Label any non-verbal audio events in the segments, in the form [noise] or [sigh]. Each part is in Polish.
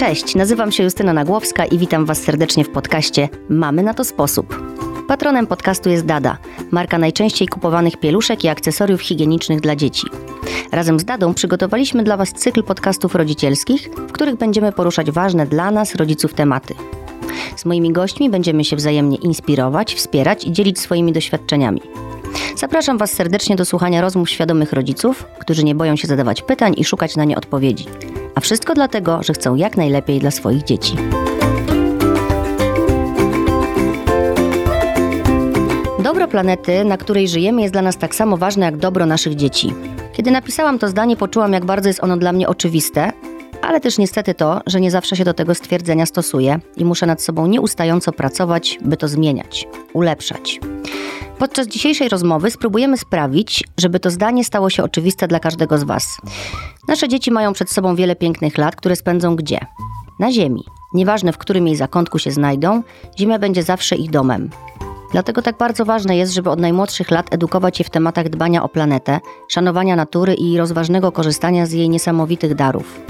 Cześć, nazywam się Justyna Nagłowska i witam Was serdecznie w podcaście Mamy na to sposób. Patronem podcastu jest Dada, marka najczęściej kupowanych pieluszek i akcesoriów higienicznych dla dzieci. Razem z Dadą przygotowaliśmy dla Was cykl podcastów rodzicielskich, w których będziemy poruszać ważne dla nas, rodziców, tematy. Z moimi gośćmi będziemy się wzajemnie inspirować, wspierać i dzielić swoimi doświadczeniami. Zapraszam Was serdecznie do słuchania rozmów świadomych rodziców, którzy nie boją się zadawać pytań i szukać na nie odpowiedzi. A wszystko dlatego, że chcą jak najlepiej dla swoich dzieci. Dobro planety, na której żyjemy, jest dla nas tak samo ważne jak dobro naszych dzieci. Kiedy napisałam to zdanie, poczułam, jak bardzo jest ono dla mnie oczywiste, ale też niestety to, że nie zawsze się do tego stwierdzenia stosuję i muszę nad sobą nieustająco pracować, by to zmieniać, ulepszać. Podczas dzisiejszej rozmowy spróbujemy sprawić, żeby to zdanie stało się oczywiste dla każdego z Was. Nasze dzieci mają przed sobą wiele pięknych lat, które spędzą gdzie? Na Ziemi. Nieważne w którym jej zakątku się znajdą, Ziemia będzie zawsze ich domem. Dlatego tak bardzo ważne jest, żeby od najmłodszych lat edukować je w tematach dbania o planetę, szanowania natury i rozważnego korzystania z jej niesamowitych darów.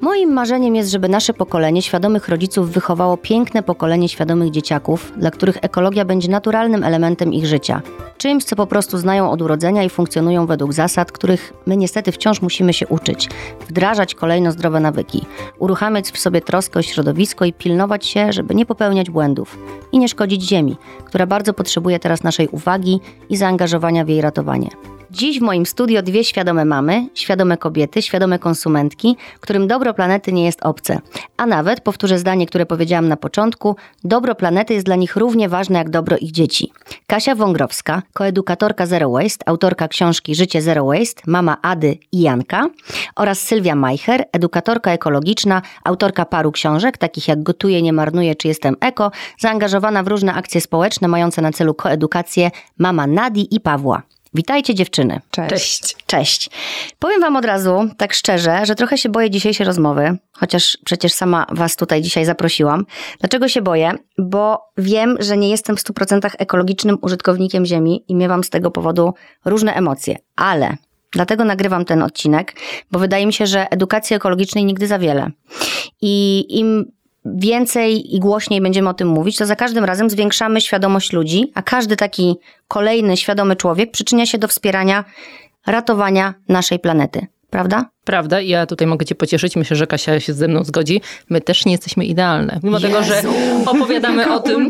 Moim marzeniem jest, żeby nasze pokolenie świadomych rodziców wychowało piękne pokolenie świadomych dzieciaków, dla których ekologia będzie naturalnym elementem ich życia. Czymś, co po prostu znają od urodzenia i funkcjonują według zasad, których my niestety wciąż musimy się uczyć, wdrażać kolejno zdrowe nawyki, uruchamiać w sobie troskę o środowisko i pilnować się, żeby nie popełniać błędów i nie szkodzić Ziemi, która bardzo potrzebuje teraz naszej uwagi i zaangażowania w jej ratowanie. Dziś w moim studio dwie świadome mamy, świadome kobiety, świadome konsumentki, którym dobro planety nie jest obce. A nawet, powtórzę zdanie, które powiedziałam na początku, dobro planety jest dla nich równie ważne jak dobro ich dzieci. Kasia Wągrowska, koedukatorka Zero Waste, autorka książki Życie Zero Waste, mama Ady i Janka oraz Sylwia Majcher, edukatorka ekologiczna, autorka paru książek, takich jak Gotuję, nie marnuję czy Jestem eko, zaangażowana w różne akcje społeczne mające na celu koedukację mama Nadi i Pawła. Witajcie dziewczyny. Cześć. Cześć. Powiem wam od razu, tak szczerze, że trochę się boję dzisiejszej rozmowy, chociaż przecież sama was tutaj dzisiaj zaprosiłam. Dlaczego się boję? Bo wiem, że nie jestem w 100% ekologicznym użytkownikiem ziemi i miewam z tego powodu różne emocje, ale Dlatego nagrywam ten odcinek, bo wydaje mi się, że edukacji ekologicznej nigdy za wiele. I im więcej i głośniej będziemy o tym mówić, to za każdym razem zwiększamy świadomość ludzi, a każdy taki kolejny świadomy człowiek przyczynia się do wspierania ratowania naszej planety. Prawda? Prawda, i ja tutaj mogę cię pocieszyć, myślę, że Kasia się ze mną zgodzi. My też nie jesteśmy idealne. Mimo Jezu, tego, że opowiadamy o tym,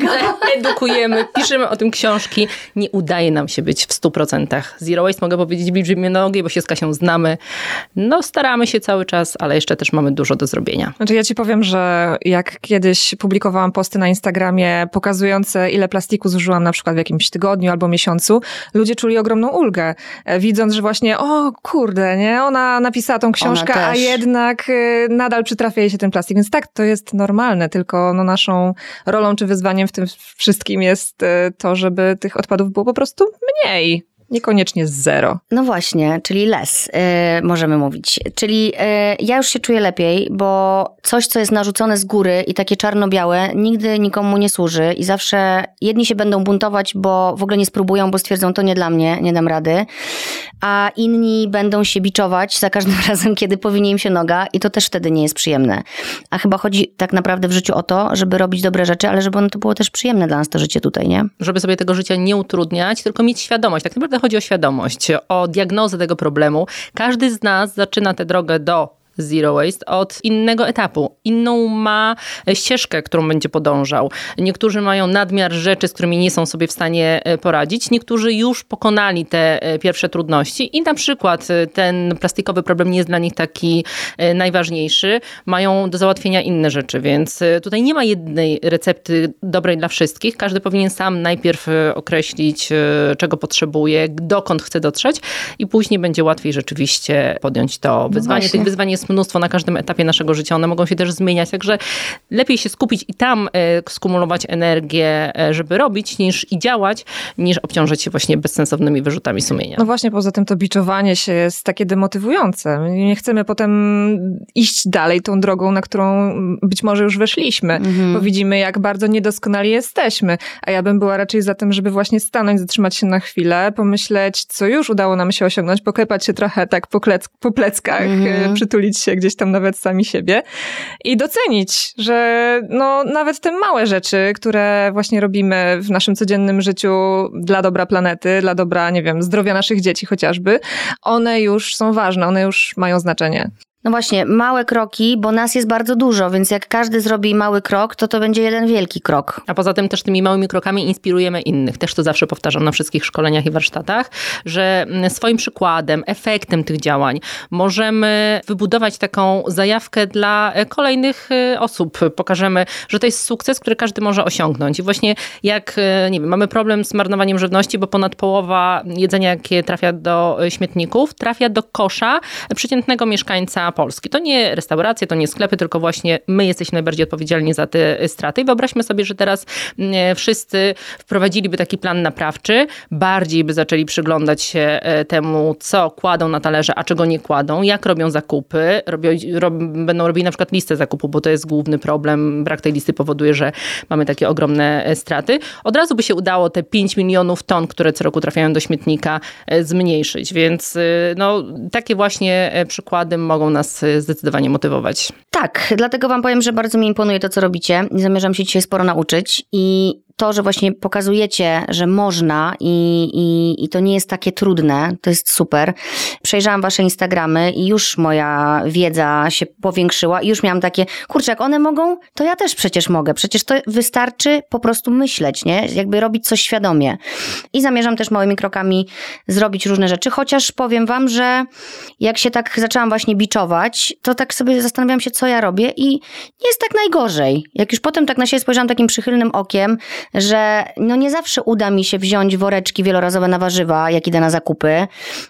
edukujemy, piszemy o tym książki, nie udaje nam się być w 100%. Zero Waste mogę powiedzieć liczbie nogi, bo się z Kasią znamy. No staramy się cały czas, ale jeszcze też mamy dużo do zrobienia. Znaczy ja ci powiem, że jak kiedyś publikowałam posty na Instagramie pokazujące ile plastiku zużyłam na przykład w jakimś tygodniu albo miesiącu, ludzie czuli ogromną ulgę, e, widząc, że właśnie o kurde, nie, ona napisała tą książkę, a jednak y, nadal przytrafia jej się ten plastik. Więc tak, to jest normalne, tylko no naszą rolą czy wyzwaniem w tym wszystkim jest y, to, żeby tych odpadów było po prostu mniej. Niekoniecznie zero. No właśnie, czyli less, yy, możemy mówić. Czyli yy, ja już się czuję lepiej, bo coś, co jest narzucone z góry i takie czarno-białe, nigdy nikomu nie służy i zawsze jedni się będą buntować, bo w ogóle nie spróbują, bo stwierdzą, to nie dla mnie, nie dam rady, a inni będą się biczować za każdym [laughs] razem, kiedy powinie im się noga i to też wtedy nie jest przyjemne. A chyba chodzi tak naprawdę w życiu o to, żeby robić dobre rzeczy, ale żeby ono to było też przyjemne dla nas, to życie tutaj, nie? Żeby sobie tego życia nie utrudniać, tylko mieć świadomość. Tak naprawdę chodzi o świadomość, o diagnozę tego problemu. Każdy z nas zaczyna tę drogę do Zero Waste od innego etapu. Inną ma ścieżkę, którą będzie podążał. Niektórzy mają nadmiar rzeczy, z którymi nie są sobie w stanie e, poradzić. Niektórzy już pokonali te e, pierwsze trudności i na przykład e, ten plastikowy problem nie jest dla nich taki najważniejszy. Mają do załatwienia inne rzeczy, więc tutaj nie ma jednej recepty dobrej dla wszystkich. Każdy powinien sam najpierw określić, czego potrzebuje, dokąd chce dotrzeć i później będzie łatwiej rzeczywiście podjąć to no wyzwanie. No Tych wyzwań jest jest mnóstwo na każdym etapie naszego życia, one mogą się też zmieniać, także lepiej się skupić i tam e, skumulować energię, e, żeby robić niż i działać, niż obciążać się właśnie bezsensownymi wyrzutami sumienia. No właśnie, poza tym to biczowanie się jest takie demotywujące. Nie chcemy potem iść dalej tą drogą, na którą być może już weszliśmy, mhm. bo widzimy, jak bardzo niedoskonali jesteśmy. A ja bym była raczej za tym, żeby właśnie stanąć, zatrzymać się na chwilę, pomyśleć, co już udało nam się osiągnąć, poklepać się trochę tak po, klec- po pleckach, mhm. przytulić się gdzieś tam nawet sami siebie i docenić, że no nawet te małe rzeczy, które właśnie robimy w naszym codziennym życiu dla dobra planety, dla dobra, nie wiem, zdrowia naszych dzieci chociażby, one już są ważne, one już mają znaczenie. No właśnie, małe kroki, bo nas jest bardzo dużo, więc jak każdy zrobi mały krok, to to będzie jeden wielki krok. A poza tym też tymi małymi krokami inspirujemy innych. Też to zawsze powtarzam na wszystkich szkoleniach i warsztatach, że mm, swoim przykładem, efektem tych działań możemy wybudować taką zajawkę dla e, kolejnych e, osób. Pokażemy, że to jest sukces, który każdy może osiągnąć. I właśnie jak, e, nie wiem, mamy problem z marnowaniem żywności, bo ponad połowa jedzenia, jakie trafia do śmietników, trafia do kosza przeciętnego mieszkańca Polski. To nie restauracje, to nie sklepy, tylko właśnie my jesteśmy najbardziej odpowiedzialni za te straty. I wyobraźmy sobie, że teraz mm, wszyscy wprowadziliby taki plan naprawczy, bardziej by zaczęli przyglądać się e, temu, co kładą na talerze, a czego nie kładą, jak robią zakupy, robią, rob, będą robili na przykład listę zakupu, bo to jest główny problem. Brak tej listy powoduje, że mamy takie ogromne e, straty. Od razu by się udało te 5 milionów ton, które co roku trafiają do śmietnika, e, zmniejszyć. Więc no, takie właśnie przykłady mogą nas nas y, zdecydowanie motywować. Tak, dlatego Wam powiem, że bardzo mi imponuje to, co robicie. Zamierzam się dzisiaj sporo nauczyć i to, że właśnie pokazujecie, że można i, i, i to nie jest takie trudne, to jest super. Przejrzałam wasze Instagramy i już moja wiedza się powiększyła i już miałam takie, kurczę, jak one mogą, to ja też przecież mogę. Przecież to wystarczy po prostu myśleć, nie? Jakby robić coś świadomie. I zamierzam też małymi krokami zrobić różne rzeczy, chociaż powiem wam, że jak się tak zaczęłam właśnie biczować, to tak sobie zastanawiałam się, co ja robię i nie jest tak najgorzej. Jak już potem tak na siebie spojrzałam takim przychylnym okiem, że no nie zawsze uda mi się wziąć woreczki wielorazowe na warzywa, jak idę na zakupy.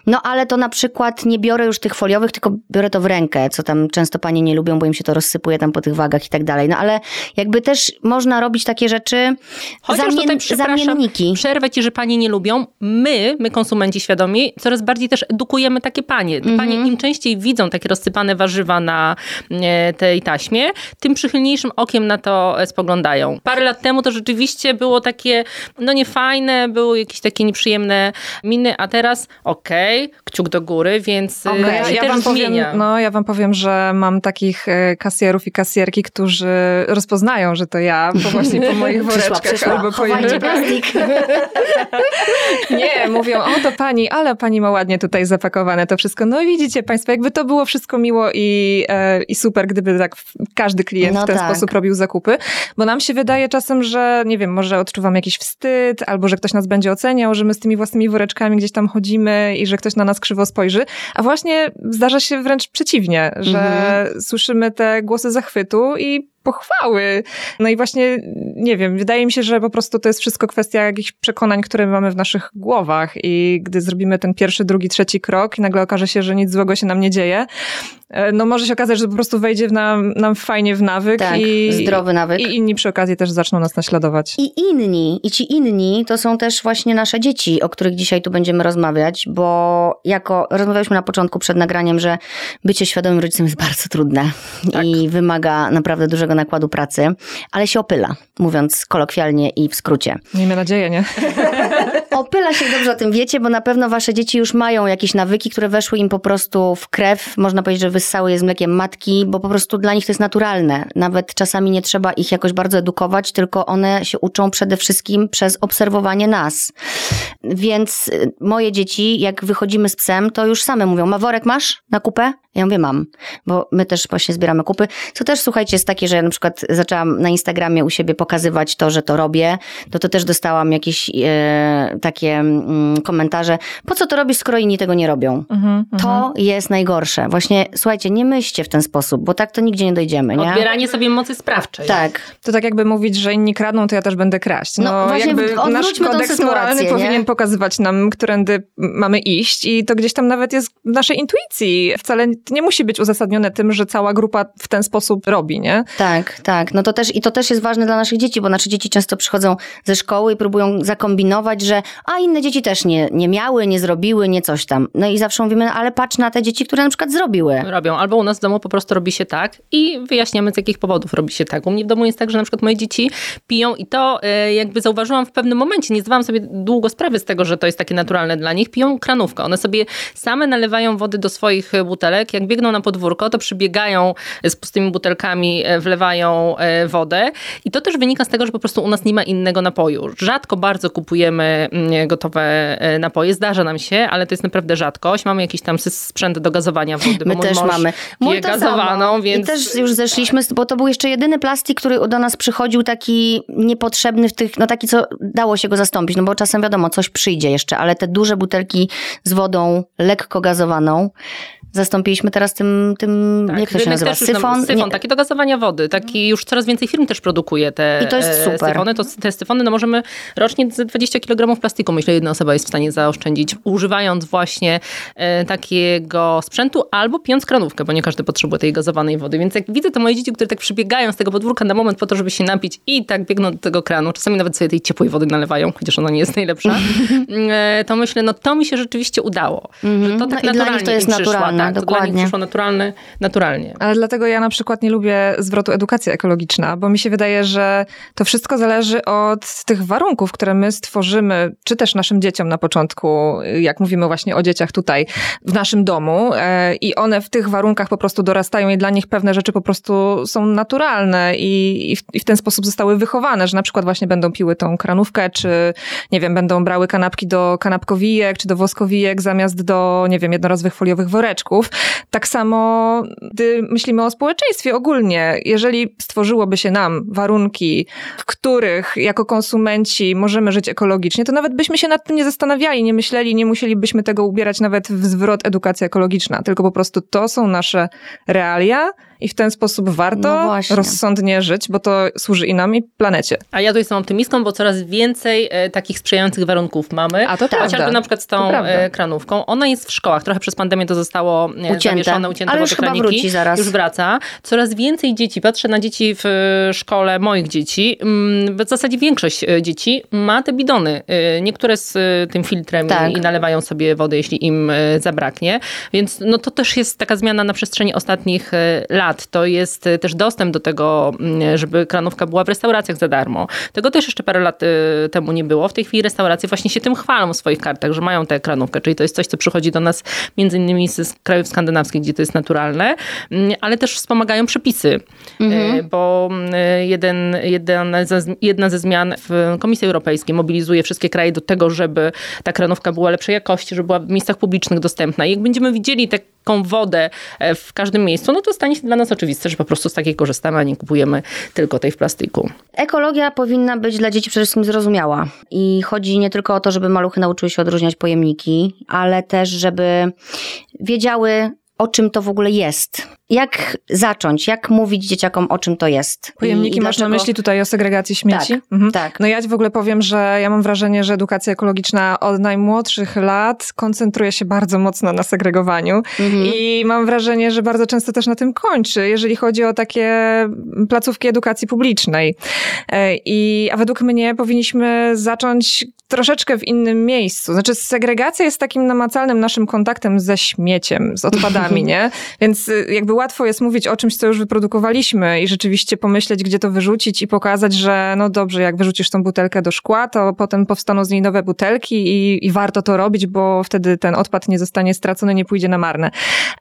No ale to na przykład nie biorę już tych foliowych, tylko biorę to w rękę, co tam często panie nie lubią, bo im się to rozsypuje tam po tych wagach i tak dalej. No ale jakby też można robić takie rzeczy, Chociaż zamien, tutaj, zamienniki. Przerwę ci, że panie nie lubią. My, my konsumenci świadomi, coraz bardziej też edukujemy takie panie. Te panie mhm. im częściej widzą takie rozsypane warzywa na e, tej taśmie, tym przychylniejszym okiem na to spoglądają. Parę lat temu to rzeczywiście było takie, no niefajne, były jakieś takie nieprzyjemne miny, a teraz okej, okay, kciuk do góry, więc okay. ja, ja wam powiem, No, ja wam powiem, że mam takich e, kasjerów i kasjerki, którzy rozpoznają, że to ja, bo właśnie po moich [laughs] woreczkach przyszła, albo po innym. [laughs] Nie, mówią, o to pani, ale pani ma ładnie tutaj zapakowane to wszystko. No widzicie państwo, jakby to było wszystko miło i, e, i super, gdyby tak każdy klient no w ten tak. sposób robił zakupy, bo nam się wydaje czasem, że nie wiem, może odczuwam jakiś wstyd, albo że ktoś nas będzie oceniał, że my z tymi własnymi woreczkami gdzieś tam chodzimy i że ktoś na nas krzywo spojrzy. A właśnie zdarza się wręcz przeciwnie, że mhm. słyszymy te głosy zachwytu i pochwały. No i właśnie, nie wiem, wydaje mi się, że po prostu to jest wszystko kwestia jakichś przekonań, które mamy w naszych głowach i gdy zrobimy ten pierwszy, drugi, trzeci krok i nagle okaże się, że nic złego się nam nie dzieje, e, no może się okazać, że po prostu wejdzie w nam, nam fajnie w nawyk tak, i zdrowy nawyk. I inni przy okazji też zaczną nas naśladować. I inni, i ci inni to są też właśnie nasze dzieci, o których dzisiaj tu będziemy rozmawiać, bo jako rozmawialiśmy na początku przed nagraniem, że bycie świadomym rodzicem jest bardzo trudne tak. i wymaga naprawdę dużego nakładu pracy, ale się opyla, mówiąc kolokwialnie i w skrócie. Miejmy nadzieję, nie? [laughs] Opyla się dobrze o tym wiecie, bo na pewno wasze dzieci już mają jakieś nawyki, które weszły im po prostu w krew. Można powiedzieć, że wyssały je z mlekiem matki, bo po prostu dla nich to jest naturalne. Nawet czasami nie trzeba ich jakoś bardzo edukować, tylko one się uczą przede wszystkim przez obserwowanie nas. Więc y, moje dzieci, jak wychodzimy z psem, to już same mówią, ma worek masz na kupę? Ja mówię, mam, bo my też właśnie zbieramy kupy. Co też, słuchajcie, jest takie, że ja na przykład zaczęłam na Instagramie u siebie pokazywać to, że to robię, to to też dostałam jakieś e, takie mm, komentarze. Po co to robisz, skoro inni tego nie robią? Mhm, to mhm. jest najgorsze. Właśnie, słuchajcie, nie myślcie w ten sposób, bo tak to nigdzie nie dojdziemy, nie? Odbieranie sobie mocy sprawczej. Tak. To tak jakby mówić, że inni kradną, to ja też będę kraść. No, no właśnie, jakby nasz kodeks moralny nie? powinien pokazywać nam, którędy mamy iść i to gdzieś tam nawet jest w naszej intuicji. Wcale nie musi być uzasadnione tym, że cała grupa w ten sposób robi, nie? Tak, tak. No to też i to też jest ważne dla naszych dzieci, bo nasze dzieci często przychodzą ze szkoły i próbują zakombinować, że a inne dzieci też nie, nie miały, nie zrobiły, nie coś tam. No i zawsze mówimy, no, ale patrz na te dzieci, które na przykład zrobiły. Robią. Albo u nas w domu po prostu robi się tak i wyjaśniamy z jakich powodów robi się tak. U mnie w domu jest tak, że na przykład moje dzieci piją i to e, jakby zauważyłam w pewnym momencie, nie zdawałam sobie długo sprawy z tego, że to jest takie naturalne dla nich, piją kranówkę. One sobie same nalewają wody do swoich butelek, jak biegną na podwórko, to przybiegają z pustymi butelkami, e, wlewają e, wodę i to też wynika z tego, że po prostu u nas nie ma innego napoju. Rzadko bardzo kupujemy mm, gotowe napoje, zdarza nam się, ale to jest naprawdę rzadkość. Mamy jakiś tam sprzęt do gazowania wody, My też mamy. Mój gazowaną, więc... I też już zeszliśmy, bo to był jeszcze jedyny plastik, który do nas przychodził taki niepotrzebny w tych, no taki, co dało się go zastąpić, no bo czasem wiadomo, coś przyjdzie jeszcze, ale te duże butelki z wodą lekko gazowaną, zastąpiliśmy teraz tym, tym tak, jak to się nazywa, syfon? syfon, taki do gazowania wody. Taki już coraz więcej firm też produkuje te I to jest super. syfony. To, te syfony no możemy rocznie 20 kg plastiku, myślę, jedna osoba jest w stanie zaoszczędzić, używając właśnie e, takiego sprzętu albo pijąc kranówkę, bo nie każdy potrzebuje tej gazowanej wody. Więc jak widzę te moje dzieci, które tak przybiegają z tego podwórka na moment po to, żeby się napić i tak biegną do tego kranu, czasami nawet sobie tej ciepłej wody nalewają, chociaż ona nie jest najlepsza, [laughs] e, to myślę, no to mi się rzeczywiście udało. Mm -hmm. Że to tak no naturalnie to jest naturalne tak, dokładnie. to przyszło naturalne, naturalnie. Ale dlatego ja na przykład nie lubię zwrotu edukacja ekologiczna, bo mi się wydaje, że to wszystko zależy od tych warunków, które my stworzymy, czy też naszym dzieciom na początku, jak mówimy właśnie o dzieciach tutaj w naszym domu e, i one w tych warunkach po prostu dorastają i dla nich pewne rzeczy po prostu są naturalne i, i, w, i w ten sposób zostały wychowane, że na przykład właśnie będą piły tą kranówkę, czy nie wiem, będą brały kanapki do kanapkowijek, czy do woskowijek zamiast do, nie wiem, jednorazowych foliowych woreczków, tak samo, gdy myślimy o społeczeństwie ogólnie, jeżeli stworzyłoby się nam warunki, w których jako konsumenci możemy żyć ekologicznie, to nawet byśmy się nad tym nie zastanawiali, nie myśleli, nie musielibyśmy tego ubierać nawet w zwrot edukacja ekologiczna, tylko po prostu to są nasze realia i w ten sposób warto no rozsądnie żyć, bo to służy i nam, i planecie. A ja tu jestem optymistką, bo coraz więcej e, takich sprzyjających warunków mamy. A to tak. Chociażby na przykład z tą e, kranówką. Ona jest w szkołach. Trochę przez pandemię to zostało e, ucięte. zawieszone, ucięte Ale już chyba wróci zaraz. Już wraca. Coraz więcej dzieci, patrzę na dzieci w e, szkole moich dzieci, mm, w zasadzie większość dzieci ma te bidony. Niektóre z tym filtrem tak. i nalewają sobie wody, jeśli im zabraknie. Więc no to też jest taka zmiana na przestrzeni ostatnich lat lat. To jest y, też dostęp do tego, mm, żeby kranówka była w restauracjach za darmo. Tego też jeszcze parę lat y, temu nie było. W tej chwili restauracje właśnie się tym chwalą w swoich kartach, że mają tę kranówkę, czyli to jest coś, co przychodzi do nas między innymi z krajów skandynawskich, gdzie to jest naturalne, mm, ale też wspomagają przepisy, mhm. Y, bo jeden, jeden, jedna ze zmian w Komisji Europejskiej mobilizuje wszystkie kraje do tego, żeby ta kranówka była lepszej jakości, żeby była w miejscach publicznych dostępna. I jak będziemy widzieli taką wodę e, w każdym miejscu, no to stanie się dla nas oczywiste, że po prostu z takiej korzystamy, a nie kupujemy tylko tej w plastiku. Ekologia powinna być dla dzieci przede wszystkim zrozumiała. I chodzi nie tylko o to, żeby maluchy nauczyły się odróżniać pojemniki, ale też, żeby wiedziały, o czym to w ogóle jest. Jak zacząć? Jak mówić dzieciakom, o czym to jest? Pojemniki I, masz dlaczego... na myśli tutaj o segregacji śmieci? Tak, mhm. tak. No ja ci w ogóle powiem, że ja mam wrażenie, że edukacja ekologiczna od najmłodszych lat koncentruje się bardzo mocno na segregowaniu mhm. i mam wrażenie, że bardzo często też na tym kończy, jeżeli chodzi o takie placówki edukacji publicznej. E, I, a według mnie powinniśmy zacząć troszeczkę w innym miejscu. Znaczy segregacja jest takim namacalnym naszym kontaktem ze śmieciem, z odpadami, [laughs] nie? Więc y, jakby łatwo jest mówić o czymś, co już wyprodukowaliśmy i rzeczywiście pomyśleć, gdzie to wyrzucić i pokazać, że no dobrze, jak wyrzucisz tą butelkę do szkła, to potem powstaną z niej nowe butelki i, i warto to robić, bo wtedy ten odpad nie zostanie stracony, nie pójdzie na marne.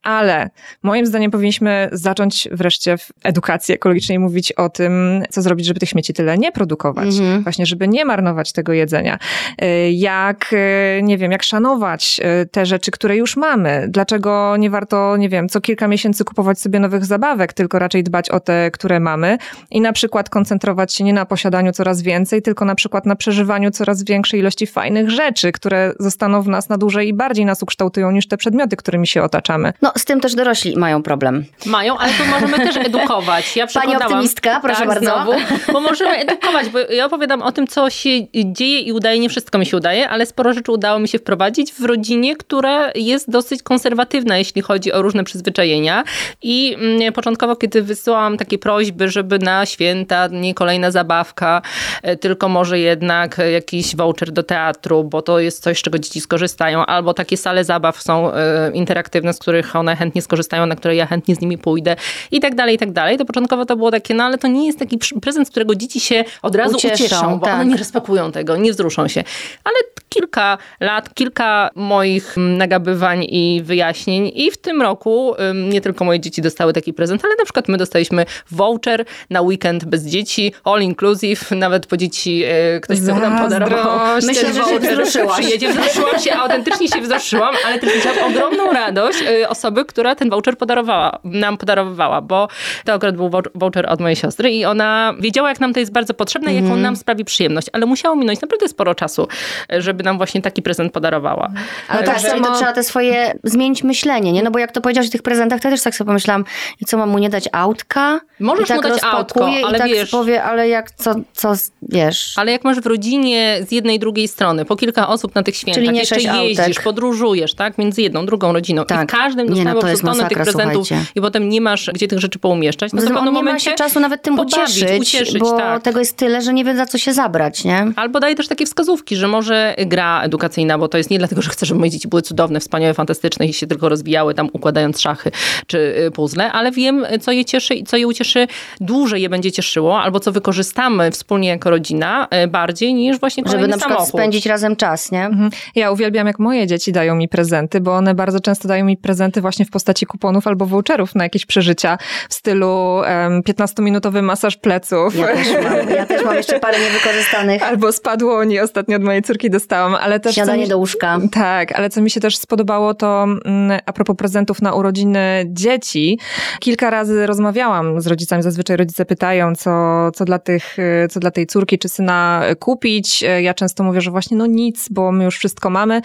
Ale moim zdaniem powinniśmy zacząć wreszcie w edukacji ekologicznej mówić o tym, co zrobić, żeby tych śmieci tyle nie produkować. Mhm. Właśnie, żeby nie marnować tego jedzenia. Y, jak, y, nie wiem, jak szanować y, te rzeczy, które już mamy. Dlaczego nie warto, nie wiem, co kilka miesięcy kupować sobie nowych zabawek, tylko raczej dbać o te, które mamy i na przykład koncentrować się nie na posiadaniu coraz więcej, tylko na przykład na przeżywaniu coraz większej ilości fajnych rzeczy, które zostaną w nas na dłużej i bardziej nas ukształtują niż te przedmioty, którymi się otaczamy. No, z tym też dorośli mają problem. Mają, ale tu możemy też edukować. Ja [laughs] Pani optymistka, proszę tak, bardzo. Znowu, bo możemy edukować, bo ja opowiadam o tym, co się dzieje i udaje, nie wszystko mi się udaje, ale sporo rzeczy udało mi się wprowadzić w rodzinie, która jest dosyć konserwatywna, jeśli chodzi o różne przyzwyczajenia. I mm, początkowo, kiedy wysyłałam takie prośby, żeby na święta nie kolejna zabawka, e, tylko może jednak jakiś voucher do teatru, bo to jest coś, z czego dzieci skorzystają, albo takie sale zabaw są e, interaktywne, z których one chętnie skorzystają, na które ja chętnie z nimi pójdę i tak dalej, i tak dalej. To początkowo to było takie, no ale to nie jest taki prezent, z którego dzieci się od razu ucieszą, ucieszą bo tak. one nie rozpakują tego, nie wzruszą się. Ale kilka lat, kilka moich mm, nagabywań i wyjaśnień i w tym roku nie tylko moje dzieci dostały taki prezent, ale na przykład my dostaliśmy voucher na weekend bez dzieci, all inclusive, nawet po dzieci e, ktoś sobie nam podarował. Myślę, że się wzruszyłaś. Przyjedzie, wzruszyłam się, autentycznie się wzruszyłam, ale też widziałam ogromną radość e, osoby, która ten voucher podarowała, nam podarowywała, bo to akurat był voucher od mojej siostry i ona wiedziała, jak nam to jest bardzo potrzebne i mm. jaką mhm. nam sprawi przyjemność, ale musiało minąć naprawdę sporo czasu, e, żeby nam właśnie taki prezent podarowała. Ale tak, samo... to trzeba te swoje, zmienić myślenie, nie? No bo jak to powiedziałeś o tych prezentach, to też tak sobie pomyślałam, i co mam mu nie dać autka? Możesz tak mu dać autko, ale i tak wiesz... powie, ale jak, co, co, wiesz... Ale jak masz w rodzinie z jednej i drugiej strony, po kilka osób na tych świętach, Czyli nie jeszcze jeździsz, autek. podróżujesz, tak? Między jedną, drugą rodziną tak. i w każdym dostajesz no, tych prezentów słuchajcie. i potem nie masz gdzie tych rzeczy poumieszczać, no to on nie momencie ma się czasu nawet tym pobawić, ucieszyć, ucieszyć bo tak. tego jest tyle, że nie wie za co się zabrać, nie? Albo daje też takie wskazówki, że może gra edukacyjna, bo to jest nie dlatego, że chcę, żeby moje dzieci były cudowne, wspaniałe, fantastyczne i się tylko rozwijały tam układając szachy czy y, puzzle, ale wiem, co je cieszy i co je ucieszy, dłużej je będzie cieszyło, albo co wykorzystamy wspólnie jako rodzina y, bardziej niż właśnie Żeby na przykład samochód. spędzić razem czas, nie? Mhm. Ja uwielbiam, jak moje dzieci dają mi prezenty, bo one bardzo często dają mi prezenty właśnie w postaci kuponów albo voucherów na jakieś przeżycia w stylu um, 15-minutowy masaż pleców. Ja też, mam, ja też mam jeszcze parę niewykorzystanych. [laughs] Albo spadło oni ostatnio od mojej córki dostałam, ale też... Śniadanie mi, do łóżka. Tak, ale co mi się też spodobało, to mm, a propos prezentów na urodziny dzieci, kilka razy rozmawiałam z rodzicami, zazwyczaj rodzice pytają, co, co, dla tych, co dla tej córki czy syna kupić. Ja często mówię, że właśnie no nic, bo my już wszystko mamy.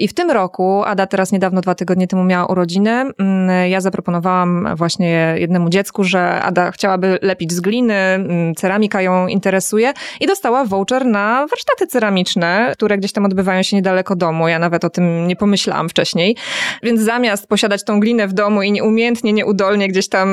I w tym roku, Ada teraz niedawno, dwa tygodnie temu miała urodziny, mm, ja zaproponowałam właśnie jednemu dziecku, że Ada chciałaby lepić z gliny, mm, ceramika ją interesuje i dostała voucher na warsztaty ceramiczne, które gdzieś tam odbywają się niedaleko domu. Ja nawet o tym nie pomyślałam wcześniej. Więc zamiast posiadać tą glinę w domu i nieumiejętnie, nieudolnie gdzieś tam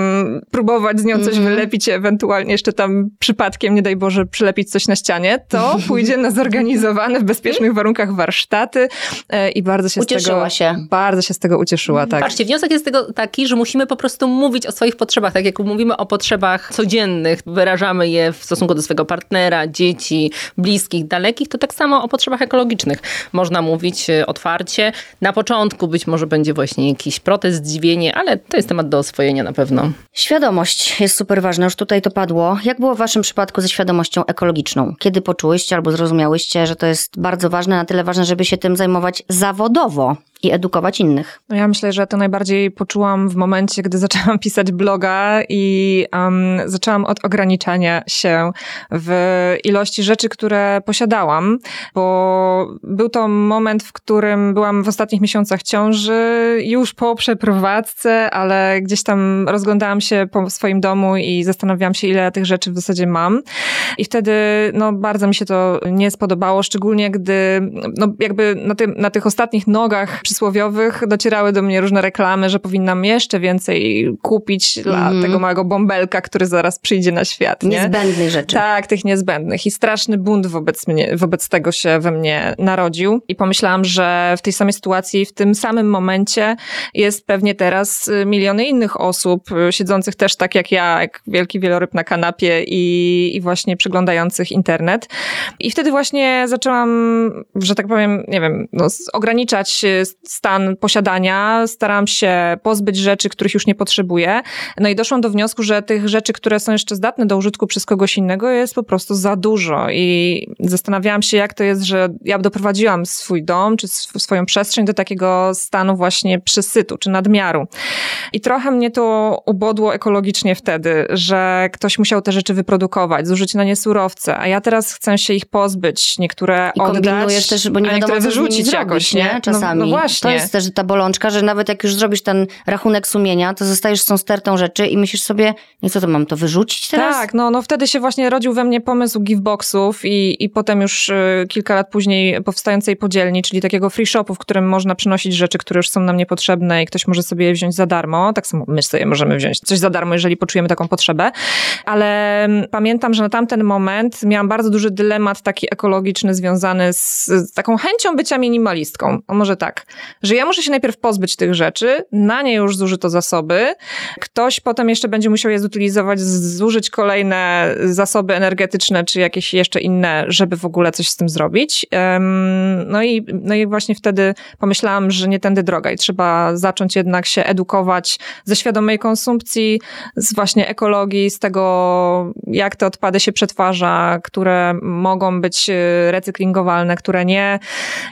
próbować z nią coś mm wylepić, ewentualnie jeszcze tam przypadkiem, nie daj Boże, przylepić coś na ścianie, to [laughs] pójdzie na zorganizowane w bezpiecznych warunkach warsztaty e, i bardzo się Ucieszyła z tego... się. Bardzo się z tego ucieszyła, tak. Patrzcie, wniosek jest z tego taki, że musimy po prostu mówić o swoich potrzebach, tak jak mówimy o potrzebach codziennych, wyrażamy je w stosunku do swojego partnera, dzieci, bliskich, dalekich, to tak samo o potrzebach ekologicznych można mówić e, otwarcie. Na początku być może będzie właśnie jakiś protest, zdziwienie, ale to jest temat do oswojenia na pewno. Świadomość jest super ważna, już tutaj to padło. Jak było w waszym przypadku ze świadomością ekologiczną? Kiedy poczułyście albo zrozumiałyście, że to jest bardzo ważne, na tyle ważne, żeby się tym zajmować zawodowo? I edukować innych. No ja myślę, że to najbardziej poczułam w momencie, gdy [laughs] zaczęłam pisać bloga i um, zaczęłam od ograniczania się w ilości rzeczy, które posiadałam, bo był to moment, w którym byłam w ostatnich miesiącach ciąży, już po przeprowadzce, ale gdzieś tam rozglądałam się po swoim domu i zastanawiałam się, ile tych rzeczy w zasadzie mam. I wtedy no, bardzo mi się to nie spodobało, szczególnie gdy no, jakby na, tym, na tych ostatnich nogach przysłowiowych docierały do mnie różne reklamy, że powinnam jeszcze więcej kupić dla mm. tego małego bąbelka, który zaraz przyjdzie na świat. Nie? Niezbędnych rzeczy. Tak, tych niezbędnych. I straszny bunt wobec mnie, wobec tego się we mnie narodził. I pomyślałam, że w tej samej sytuacji, w tym samym momencie jest pewnie teraz y, miliony innych osób, y, siedzących też tak jak ja, jak wielki wieloryb na kanapie i, i właśnie przyglądających internet. I wtedy właśnie zaczęłam, że tak powiem, nie wiem, no, ograniczać stan posiadania, staram się pozbyć rzeczy, których już nie potrzebuję. No i doszłam do wniosku, że tych rzeczy, które są jeszcze zdatne do użytku przez kogoś innego jest po prostu za dużo i zastanawiałam się, jak to jest, że ja doprowadziłam swój dom, czy swoją przestrzeń do takiego stanu właśnie przesytu, czy nadmiaru. I trochę mnie to ubodło ekologicznie wtedy, że ktoś musiał te rzeczy wyprodukować, zużyć na nie surowce, a ja teraz chcę się ich pozbyć, niektóre I oddać, też, bo nie wiadomo, wyrzucić jakoś, nie? Czasami. No, no właśnie. To jest też ta bolączka, że nawet jak już zrobisz ten rachunek sumienia, to zostajesz z tą stertą rzeczy i myślisz sobie, nie co to mam to wyrzucić teraz? Tak, no, no wtedy się właśnie rodził we mnie pomysł giveboxów i, i potem już y, kilka lat później powstającej podzielni, czyli takiego free shopu, w którym można przynosić rzeczy, które już są nam niepotrzebne i ktoś może sobie je wziąć za darmo. Tak samo my sobie możemy wziąć coś za darmo, jeżeli poczujemy taką potrzebę. Ale mm, pamiętam, że na tamten moment miałam bardzo duży dylemat taki ekologiczny związany z, z taką chęcią bycia minimalistką. O może tak, że ja muszę się najpierw pozbyć tych rzeczy, na nie już zużyto zasoby, ktoś potem jeszcze będzie musiał je zutylizować, zużyć kolejne zasoby energetyczne, czy jakieś jeszcze inne, żeby w ogóle coś z tym zrobić. No i, no i właśnie wtedy pomyślałam, że nie tędy droga i trzeba zacząć jednak się edukować ze świadomej konsumpcji, z właśnie ekologii, z tego, jak te odpady się przetwarza, które mogą być e, recyklingowalne, które nie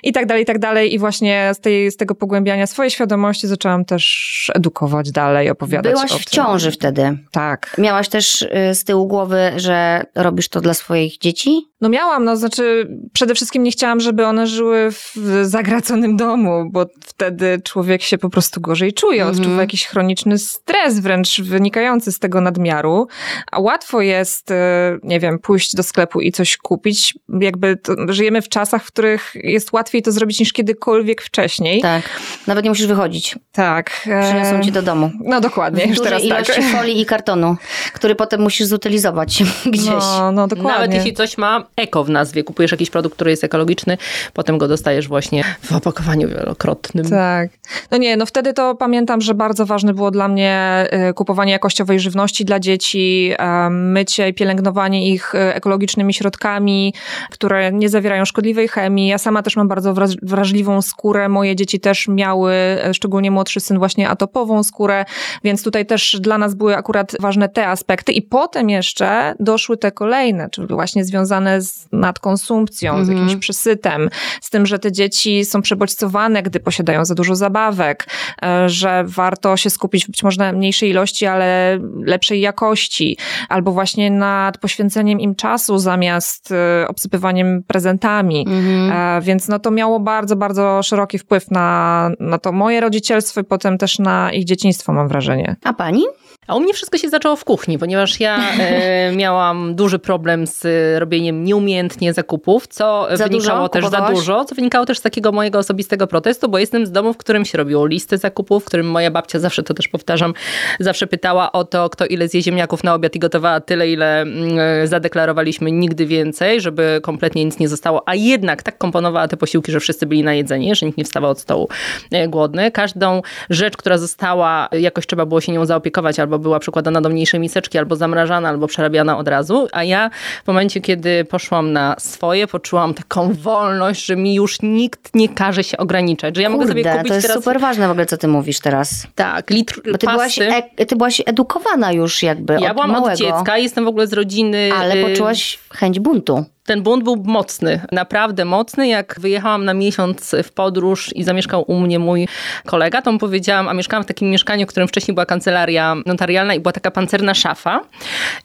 i tak dalej, i tak dalej. I właśnie z, tej, z tego pogłębiania swojej świadomości zaczęłam też edukować dalej, opowiadać Byłaś w ciąży wtedy. Tak. Miałaś też y, z tyłu głowy, że robisz to dla swoich dzieci? No miałam, no znaczy przede wszystkim nie chciałam, żeby one żyły w zagraconym domu, bo wtedy człowiek się po prostu gorzej czuje, Mhm. odczuwa jakiś chroniczny stres wręcz wynikający z tego nadmiaru, a łatwo jest, e, nie wiem, pójść do sklepu i coś kupić, jakby to, żyjemy w czasach, w których jest łatwiej to zrobić niż kiedykolwiek wcześniej. Tak. Nawet nie musisz wychodzić. Tak. e, Przyniosą ci do domu. No dokładnie, już teraz ilości [laughs] tak. folii i kartonu, który potem musisz zutylizować [laughs] gdzieś. No, no dokładnie. Nawet jeśli coś ma eko w nazwie, kupujesz jakiś produkt, który jest ekologiczny, potem go dostajesz właśnie w opakowaniu wielokrotnym. Tak. No nie, no wtedy to pamiętam, że bardzo ważne było dla mnie y, kupowanie jakościowej żywności dla dzieci, em, mycie i pielęgnowanie ich ekologicznymi środkami, które nie zawierają szkodliwej chemii. Ja sama też mam bardzo wrażliwą skórę. Moje dzieci też miały, e, szczególnie młodszy syn, właśnie atopową skórę, więc tutaj też dla nas były akurat ważne te aspekty. I potem jeszcze doszły te kolejne, czyli właśnie związane z nadkonsumpcją, z Mhm. jakimś przesytem, z tym, że te dzieci są przebodźcowane, gdy posiadają za dużo zabawek, e, że warto się skupić być może na mniejszej ilości, ale lepszej jakości, albo właśnie nad poświęceniem im czasu zamiast e, obsypywaniem prezentami. Mhm. E, Więc no to miało bardzo, bardzo szeroki wpływ na, na to moje rodzicielstwo i potem też na ich dzieciństwo, mam wrażenie. A pani? A u mnie wszystko się zaczęło w kuchni, ponieważ ja e, [laughs] miałam duży problem z robieniem nieumiejętnie zakupów, co Za wynikało dużo też za kupowałaś? dużo, co wynikało też z takiego mojego osobistego protestu, bo jestem z domu, w którym się robiło listy zakupów, w którym moja babcia zawsze, to też powtarzam, zawsze pytała o to, kto ile zje ziemniaków na obiad i gotowała tyle, ile mm, e, zadeklarowaliśmy nigdy więcej, żeby kompletnie nic nie zostało, a jednak tak komponowała te posiłki, że wszyscy byli najedzeni, że nikt nie wstawał od stołu e, głodny. Każdą rzecz, która została, jakoś trzeba było się nią zaopiekować, albo była przykładana do mniejszej miseczki, albo zamrażana, albo przerabiana od razu, a ja w momencie, kiedy poszłam na swoje, poczułam taką wolność, że mi już nikt nie każe się ograniczać, że ja mogę sobie Kurde, kupić to jest teraz... super ważne w ogóle, co ty mówisz teraz. Tak, litr Bo ty byłaś, pasty. e, ty byłaś edukowana już jakby Ja od byłam małego. od dziecka, jestem w ogóle z rodziny... Ale y, poczułaś chęć buntu. Ten bunt był mocny, naprawdę mocny. Jak wyjechałam na miesiąc w podróż i zamieszkał u mnie mój kolega, to mu powiedziałam, a mieszkałam w takim mieszkaniu, w którym wcześniej była kancelaria notarialna i była taka pancerna szafa.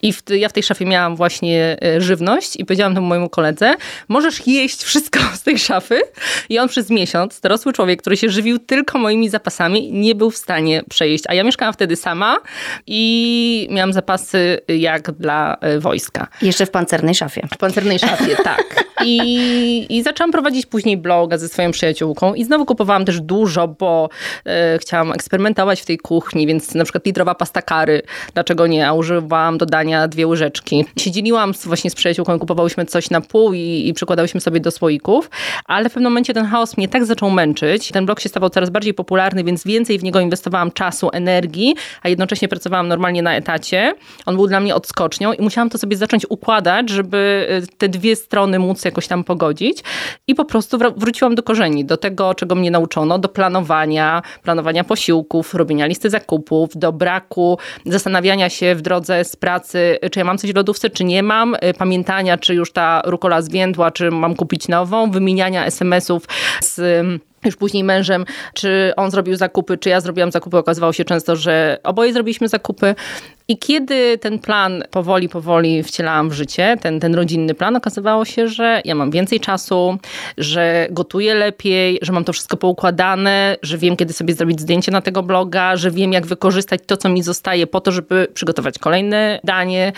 I w, ja w tej szafie miałam właśnie e, żywność i powiedziałam temu mojemu koledze, możesz jeść wszystko [laughs] z tej szafy. I on przez miesiąc, dorosły człowiek, który się żywił tylko moimi zapasami, nie był w stanie przejeść. A ja mieszkałam wtedy sama i miałam zapasy jak dla e, wojska. Jeszcze w pancernej szafie. W pancernej szafie, tak. I, I zaczęłam prowadzić później bloga ze swoją przyjaciółką i znowu kupowałam też dużo, bo e, chciałam eksperymentować w tej kuchni, więc na przykład litrowa pasta kary, dlaczego nie, a używałam do dania dwie łyżeczki. Siedzieliłam właśnie z przyjaciółką kupowałyśmy coś na pół i, i przykładałyśmy sobie do słoików, ale w pewnym momencie ten chaos mnie tak zaczął męczyć. Ten blog się stawał coraz bardziej popularny, więc więcej w niego inwestowałam czasu, energii, a jednocześnie pracowałam normalnie na etacie. On był dla mnie odskocznią i musiałam to sobie zacząć układać, żeby y, te dwie strony móc jakoś tam pogodzić. I po prostu wr- wróciłam do korzeni, do tego, czego mnie nauczono, do planowania, planowania posiłków, robienia listy zakupów, do braku, zastanawiania się w drodze z pracy, czy ja mam coś w lodówce, czy nie mam, y, pamiętania, czy już ta rukola zwiędła, czy mam kupić nową, wymieniania SMS-ów z ym, już później mężem, czy on zrobił zakupy, czy ja zrobiłam zakupy. Okazywało się często, że oboje zrobiliśmy zakupy. I kiedy ten plan powoli, powoli wcielałam w życie, ten, ten rodzinny plan, okazywało się, że ja mam więcej czasu, że gotuję lepiej, że mam to wszystko poukładane, że wiem, kiedy sobie zrobić zdjęcie na tego bloga, że wiem, jak wykorzystać to, co mi zostaje po to, żeby przygotować kolejne danie.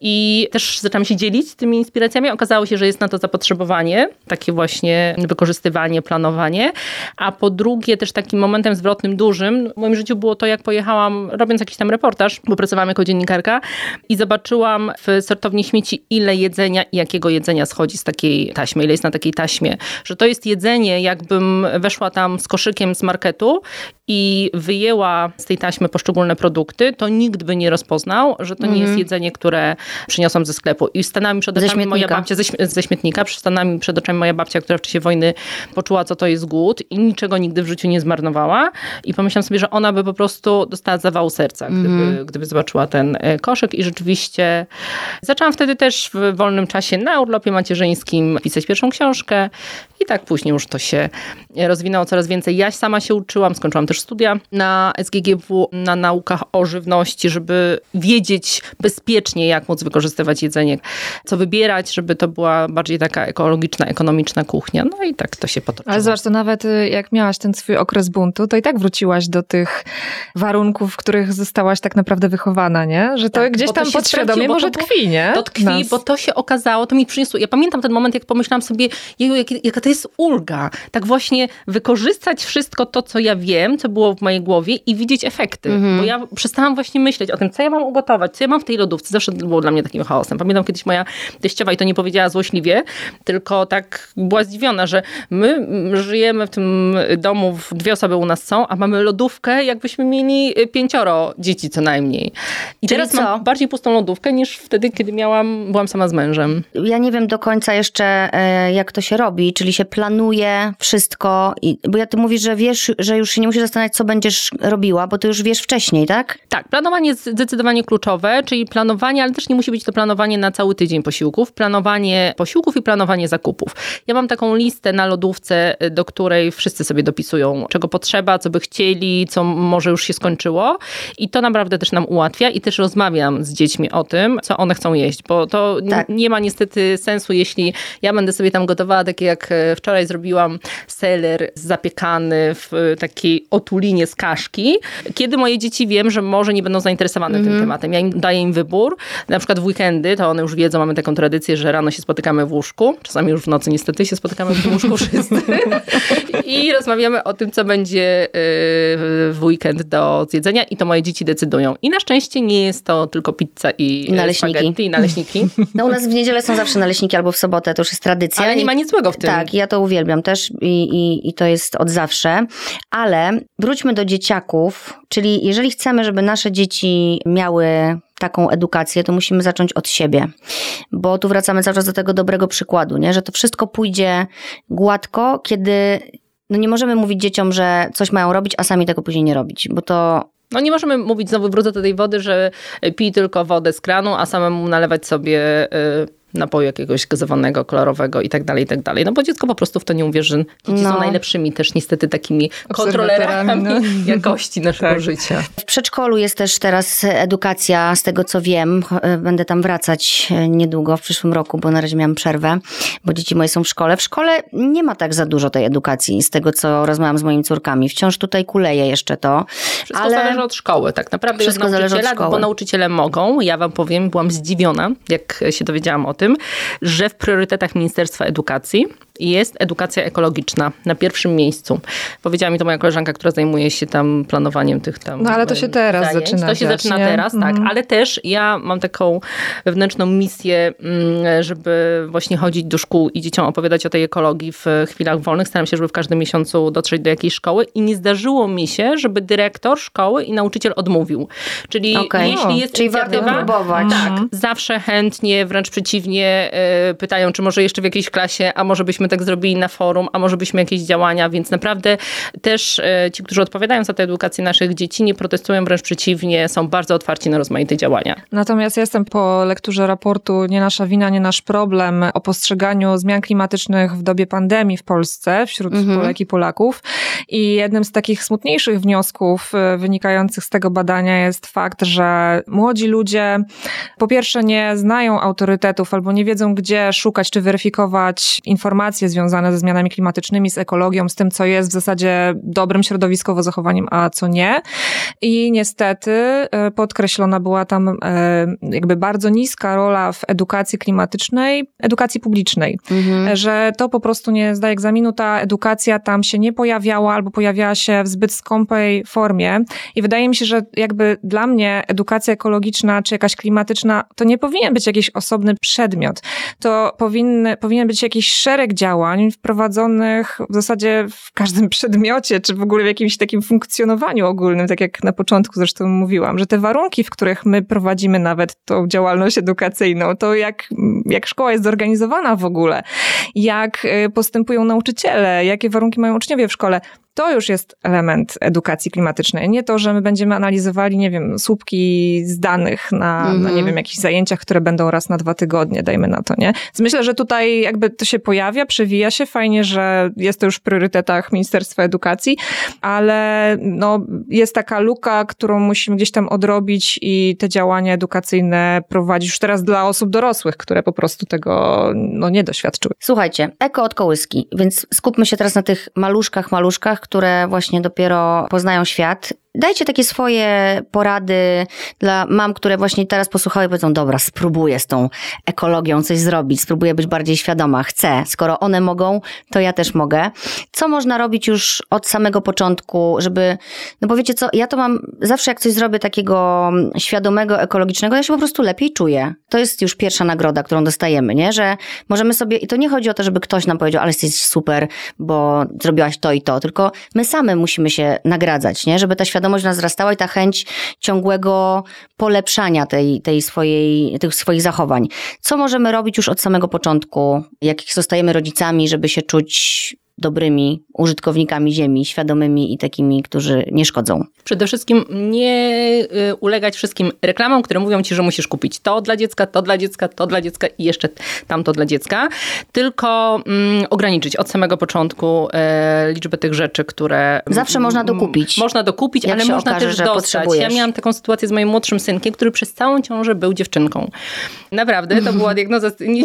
I też zaczęłam się dzielić tymi inspiracjami. Okazało się, że jest na to zapotrzebowanie, takie właśnie wykorzystywanie, planowanie. A po drugie, też takim momentem zwrotnym, dużym w moim życiu było to, jak pojechałam, robiąc jakiś tam reportaż, bo pracowałam jako dziennikarka i zobaczyłam w sortowni śmieci, ile jedzenia i jakiego jedzenia schodzi z takiej taśmy, ile jest na takiej taśmie. Że to jest jedzenie, jakbym weszła tam z koszykiem z marketu i wyjęła z tej taśmy poszczególne produkty, to nikt by nie rozpoznał, że to nie jest Mhm. jedzenie, które przyniosłam ze sklepu. I stanęła mi przed Ze oczami moja babcia, ze, ze śmietnika, stanęła mi przed oczami moja babcia, która w czasie wojny poczuła, co to jest głód i niczego nigdy w życiu nie zmarnowała. I pomyślałam sobie, że ona by po prostu dostała zawału serca, gdyby, Mhm. gdyby zobaczyła ten e, koszyk. I rzeczywiście zaczęłam wtedy też w wolnym czasie na urlopie macierzyńskim pisać pierwszą książkę. I tak później już to się rozwinęło coraz więcej. Ja sama się uczyłam, skończyłam też studia na SGGW, na naukach o żywności, żeby wiedzieć bezpiecznie, jak móc wykorzystywać jedzenie, co wybierać, żeby to była bardziej taka ekologiczna, ekonomiczna kuchnia. No i tak to się potoczyło. Ale zobacz, to nawet y, jak miałaś ten swój okres buntu, to i tak wróciłaś do tych warunków, w których zostałaś tak naprawdę wychowana, nie? Że to Tak, gdzieś to tam podświadomie może to tkwi, nie? To tkwi, Nas. bo to się okazało, to mi przyniosło. Ja pamiętam ten moment, jak pomyślałam sobie, jeju, jaka to jest ulga. Tak właśnie wykorzystać wszystko to, co ja wiem, co było w mojej głowie i widzieć efekty. Mhm. Bo ja przestałam właśnie myśleć o tym, co ja mam ugotować, co ja mam w tej lodówce. Zawsze to było dla mnie takim chaosem. Pamiętam kiedyś moja teściowa i to nie powiedziała złośliwie, tylko tak była zdziwiona, że my żyjemy w tym domu, dwie osoby u nas są, a mamy lodówkę, jakbyśmy mieli y, pięcioro dzieci co najmniej. I Czyli teraz co? mam bardziej pustą lodówkę niż wtedy, kiedy miałam, byłam sama z mężem. Ja nie wiem do końca jeszcze, e, jak to się robi, czyli się planuje wszystko, bo ja ty mówisz, że wiesz, że już się nie musisz zastanawiać, co będziesz robiła, bo ty już wiesz wcześniej, tak? Tak, planowanie jest zdecydowanie kluczowe, czyli planowanie, ale też nie musi być to planowanie na cały tydzień posiłków. Planowanie posiłków i planowanie zakupów. Ja mam taką listę na lodówce, do której wszyscy sobie dopisują, czego potrzeba, co by chcieli, co może już się skończyło. I to naprawdę też nam ułatwia i też rozmawiam z dziećmi o tym, co one chcą jeść, bo to Tak. nie ma niestety sensu, jeśli ja będę sobie tam gotowała, takie jak e, wczoraj zrobiłam seler zapiekany w e, takiej otulinie z kaszki, kiedy moje dzieci wiem, że może nie będą zainteresowane tym tematem. Ja im daję im wybór, na przykład w weekendy, to one już wiedzą, mamy taką tradycję, że rano się spotykamy w łóżku, czasami już w nocy niestety się spotykamy w łóżku [laughs] wszyscy i rozmawiamy o tym, co będzie e, w weekend do zjedzenia i to moje dzieci decydują. I na szczęście nie jest to tylko pizza i, I naleśniki. i naleśniki. No u nas w niedzielę są zawsze naleśniki albo w sobotę, to już jest tradycja. Ale nie ma nic złego w tym. Tak, ja to uwielbiam też i, i, i to jest od zawsze. Ale wróćmy do dzieciaków, czyli jeżeli chcemy, żeby nasze dzieci miały taką edukację, to musimy zacząć od siebie. Bo tu wracamy cały czas do tego dobrego przykładu, nie? że to wszystko pójdzie gładko, kiedy no nie możemy mówić dzieciom, że coś mają robić, a sami tego później nie robić, bo to No nie możemy mówić, znowu wrócę do tej wody, że pij tylko wodę z kranu, a samemu nalewać sobie y, napoju jakiegoś gazowanego, kolorowego i tak dalej, i tak dalej. No bo dziecko po prostu w to nie uwierzy. Dzieci No. są najlepszymi też niestety takimi kontrolerami no. [laughs] jakości naszego Tak. życia. W przedszkolu jest też teraz edukacja, z tego co wiem. Ch- Będę tam wracać e, niedługo, w przyszłym roku, bo na razie miałam przerwę, bo dzieci moje są w szkole. W szkole nie ma tak za dużo tej edukacji, z tego co rozmawiam z moimi córkami. Wciąż tutaj kuleje jeszcze to. Wszystko ale zależy od szkoły, tak naprawdę Wszystko zależy od nauczyciela, szkoły. bo nauczyciele mogą. Ja wam powiem, byłam zdziwiona, jak się dowiedziałam o tym, że w priorytetach Ministerstwa Edukacji jest edukacja ekologiczna na pierwszym miejscu. Powiedziała mi to moja koleżanka, która zajmuje się tam planowaniem tych tam No, ale to się teraz zajęć. zaczyna To się dziać, zaczyna nie? teraz, tak. Mhm. Ale też ja mam taką wewnętrzną misję, mm, żeby właśnie chodzić do szkół i dzieciom opowiadać o tej ekologii w chwilach wolnych. Staram się, żeby w każdym miesiącu dotrzeć do jakiejś szkoły i nie zdarzyło mi się, żeby dyrektor szkoły i nauczyciel odmówił. Czyli Okej. jeśli O, jest czyli warto inicjatywa, próbować. tak, zawsze chętnie, wręcz przeciwnie, y, pytają, czy może jeszcze w jakiejś klasie, a może byśmy tak zrobili na forum, a może byśmy jakieś działania, więc naprawdę też y, ci, którzy odpowiadają za tę edukację naszych dzieci, nie protestują, wręcz przeciwnie, są bardzo otwarci na rozmaite działania. Natomiast jestem po lekturze raportu Nie nasza wina, nie nasz problem o postrzeganiu zmian klimatycznych w dobie pandemii w Polsce wśród Mhm. Polek i Polaków. I jednym z takich smutniejszych wniosków wynikających z tego badania jest fakt, że młodzi ludzie po pierwsze nie znają autorytetów albo nie wiedzą, gdzie szukać czy weryfikować informacje związane ze zmianami klimatycznymi, z ekologią, z tym, co jest w zasadzie dobrym środowiskowo zachowaniem, a co nie. I niestety e, podkreślona była tam e, jakby bardzo niska rola w edukacji klimatycznej, edukacji publicznej, mhm. że to po prostu nie zdaje egzaminu, ta edukacja tam się nie pojawiała albo pojawiała się w zbyt skąpej formie i wydaje mi się, że jakby dla mnie edukacja ekologiczna czy jakaś klimatyczna to nie powinien być jakiś osobny przedmiot. To powinny, powinien być jakiś szereg działań wprowadzonych w zasadzie w każdym przedmiocie, czy w ogóle w jakimś takim funkcjonowaniu ogólnym, tak jak na początku zresztą mówiłam, że te warunki, w których my prowadzimy nawet tą działalność edukacyjną, to jak, jak szkoła jest zorganizowana w ogóle, jak y, postępują nauczyciele, jakie warunki mają uczniowie w szkole, to już jest element edukacji klimatycznej. Nie to, że my będziemy analizowali, nie wiem, słupki z danych na, -hmm. na nie mhm. wiem, jakichś zajęciach, które będą raz na dwa tygodnie, dajmy na to, nie? Więc myślę, że tutaj jakby to się pojawia, przewija się. Fajnie, że jest to już w priorytetach Ministerstwa Edukacji, ale no, jest taka luka, którą musimy gdzieś tam odrobić i te działania edukacyjne prowadzić już teraz dla osób dorosłych, które po prostu tego no, nie doświadczyły. Słuchajcie, eko od kołyski, więc skupmy się teraz na tych maluszkach, maluszkach, które właśnie dopiero poznają świat Dajcie takie swoje porady dla mam, które właśnie teraz posłuchały i powiedzą, dobra, spróbuję z tą ekologią coś zrobić, spróbuję być bardziej świadoma, chcę. Skoro one mogą, to ja też mogę. Co można robić już od samego początku, żeby, no bo wiecie co, ja to mam, zawsze jak coś zrobię takiego świadomego, ekologicznego, ja się po prostu lepiej czuję. To jest już pierwsza nagroda, którą dostajemy, nie? Że możemy sobie, i to nie chodzi o to, żeby ktoś nam powiedział, ale jesteś super, bo zrobiłaś to i to, tylko my same musimy się nagradzać, nie? Żeby ta świadomość świadomość wzrastała i ta chęć ciągłego polepszania tej, tej swojej, tych swoich zachowań. Co możemy robić już od samego początku, jak zostajemy rodzicami, żeby się czuć dobrymi użytkownikami ziemi, świadomymi i takimi, którzy nie szkodzą. Przede wszystkim nie y, ulegać wszystkim reklamom, które mówią ci, że musisz kupić to dla dziecka, to dla dziecka, to dla dziecka i jeszcze tamto dla dziecka, tylko mm, ograniczyć od samego początku e, liczbę tych rzeczy, które... Zawsze można dokupić. Można dokupić, ale można okaże, też dostać. Ja miałam taką sytuację z moim młodszym synkiem, który przez całą ciążę był dziewczynką. Naprawdę, to była [laughs] diagnoza, nie,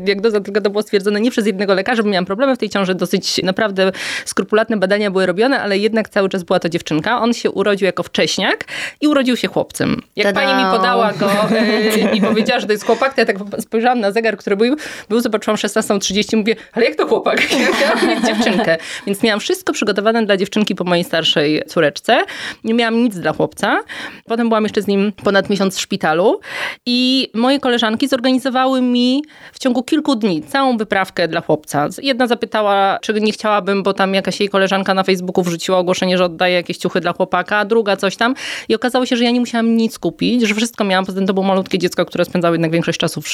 diagnoza, tylko to było stwierdzone nie przez jednego lekarza, bo miałam problemy w tej ciąży dosyć naprawdę skrupulatne badania były robione, ale jednak cały czas była to dziewczynka. On się urodził jako wcześniak i urodził się chłopcem. Jak Ta-da. pani mi podała go e, i powiedziała, że to jest chłopak, to ja tak spojrzałam na zegar, który był, był zobaczyłam 16.30 mówię, ale jak to chłopak? [laughs] Ja chciałam mieć dziewczynkę. Więc miałam wszystko przygotowane dla dziewczynki po mojej starszej córeczce. Nie miałam nic dla chłopca. Potem byłam jeszcze z nim ponad miesiąc w szpitalu i moje koleżanki zorganizowały mi w ciągu kilku dni całą wyprawkę dla chłopca. Jedna zapytała, czy nie chciałabym, bo tam jakaś jej koleżanka na Facebooku wrzuciła ogłoszenie, że oddaje jakieś ciuchy dla chłopaka, a druga coś tam. I okazało się, że ja nie musiałam nic kupić, że wszystko miałam. Poza tym to było malutkie dziecko, które spędzało jednak większość czasu w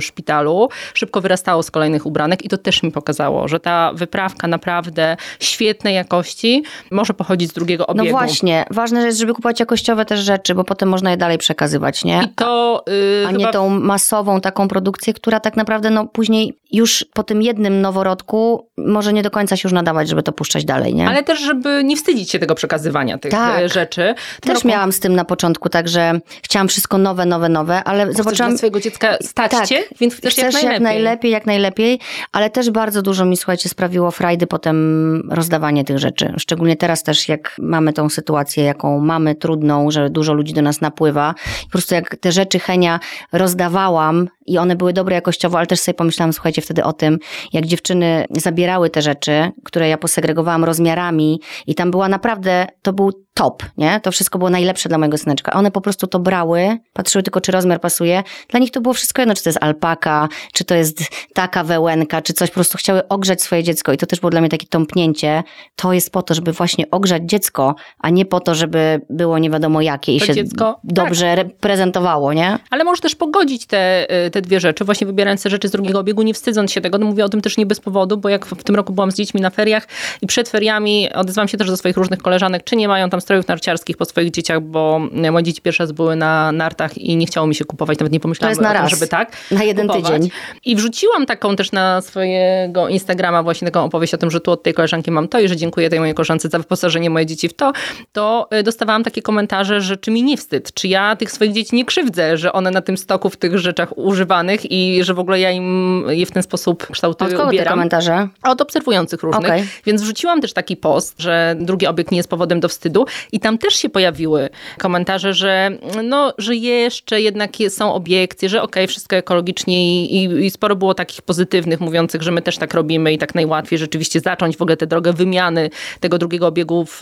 szpitalu. Szybko wyrastało z kolejnych ubranek i to też mi pokazało, że ta wyprawka naprawdę świetnej jakości może pochodzić z drugiego obiegu. No właśnie. Ważne jest, żeby kupować jakościowe też rzeczy, bo potem można je dalej przekazywać, nie? I to, yy, a chyba... nie tą masową taką produkcję, która tak naprawdę no później już po tym jednym noworodku może nie do końca się już nadawać, żeby to puszczać dalej, nie? Ale też, żeby nie wstydzić się tego przekazywania tych tak. E, rzeczy. Też roku... miałam z tym na początku, także chciałam wszystko nowe, nowe, nowe, ale Bo zobaczyłam... swojego dziecka stać tak. cię, więc chcesz, chcesz jak najlepiej. jak najlepiej, jak najlepiej, ale też bardzo dużo mi, słuchajcie, sprawiło frajdy potem rozdawanie tych rzeczy. Szczególnie teraz też, jak mamy tą sytuację, jaką mamy trudną, że dużo ludzi do nas napływa. Po prostu jak te rzeczy Henia rozdawałam i one były dobre jakościowo, ale też sobie pomyślałam, słuchajcie, wtedy o tym, jak dziewczyny zabierały te rzeczy, które ja posegregowałam rozmiarami i tam była naprawdę, to był top, nie? To wszystko było najlepsze dla mojego syneczka. One po prostu to brały, patrzyły tylko, czy rozmiar pasuje. Dla nich to było wszystko jedno, czy to jest alpaka, czy to jest taka wełenka, czy coś. Po prostu chciały ogrzać swoje dziecko i to też było dla mnie takie tąpnięcie. To jest po to, żeby właśnie ogrzać dziecko, a nie po to, żeby było nie wiadomo jakie i to się dziecko, dobrze tak. reprezentowało, nie? Ale możesz też pogodzić te, y, te dwie rzeczy, właśnie wybierając te rzeczy z drugiego obiegu, nie wstydząc się tego. No mówię o tym też nie bez powodu, bo jak w tym roku byłam z dziećmi na feriach i przed feriami odezwałam się też do swoich różnych koleżanek, czy nie mają tam strojów narciarskich po swoich dzieciach, bo moje dzieci pierwszy raz były na nartach i nie chciało mi się kupować, nawet nie pomyślałam To na tym, raz. żeby tak Na jeden kupować. tydzień. I wrzuciłam taką też na swojego Instagrama właśnie taką opowieść o tym, że tu od tej koleżanki mam to i że dziękuję tej mojej koleżance za wyposażenie moje dzieci w to, to y, dostawałam takie komentarze, że czy mi nie wstyd, czy ja tych swoich dzieci nie krzywdzę, że one na tym stoku w tych rzeczach używanych i że w ogóle ja im je w ten sposób kształtuję, Od kogo te ubieram. komentarze? Od obserwujących różnych. Okej. Więc wrzuciłam też taki post, że drugi obiekt nie jest powodem do wstydu i tam też się pojawiły komentarze, że no, że jeszcze jednak je- są obiekcje, że okej, wszystko ekologicznie i, i, i sporo było takich pozytywnych, mówiących, że my też tak robimy i tak najłatwiej rzeczywiście zacząć w ogóle tę drogę wymiany tego drugiego obiegu w,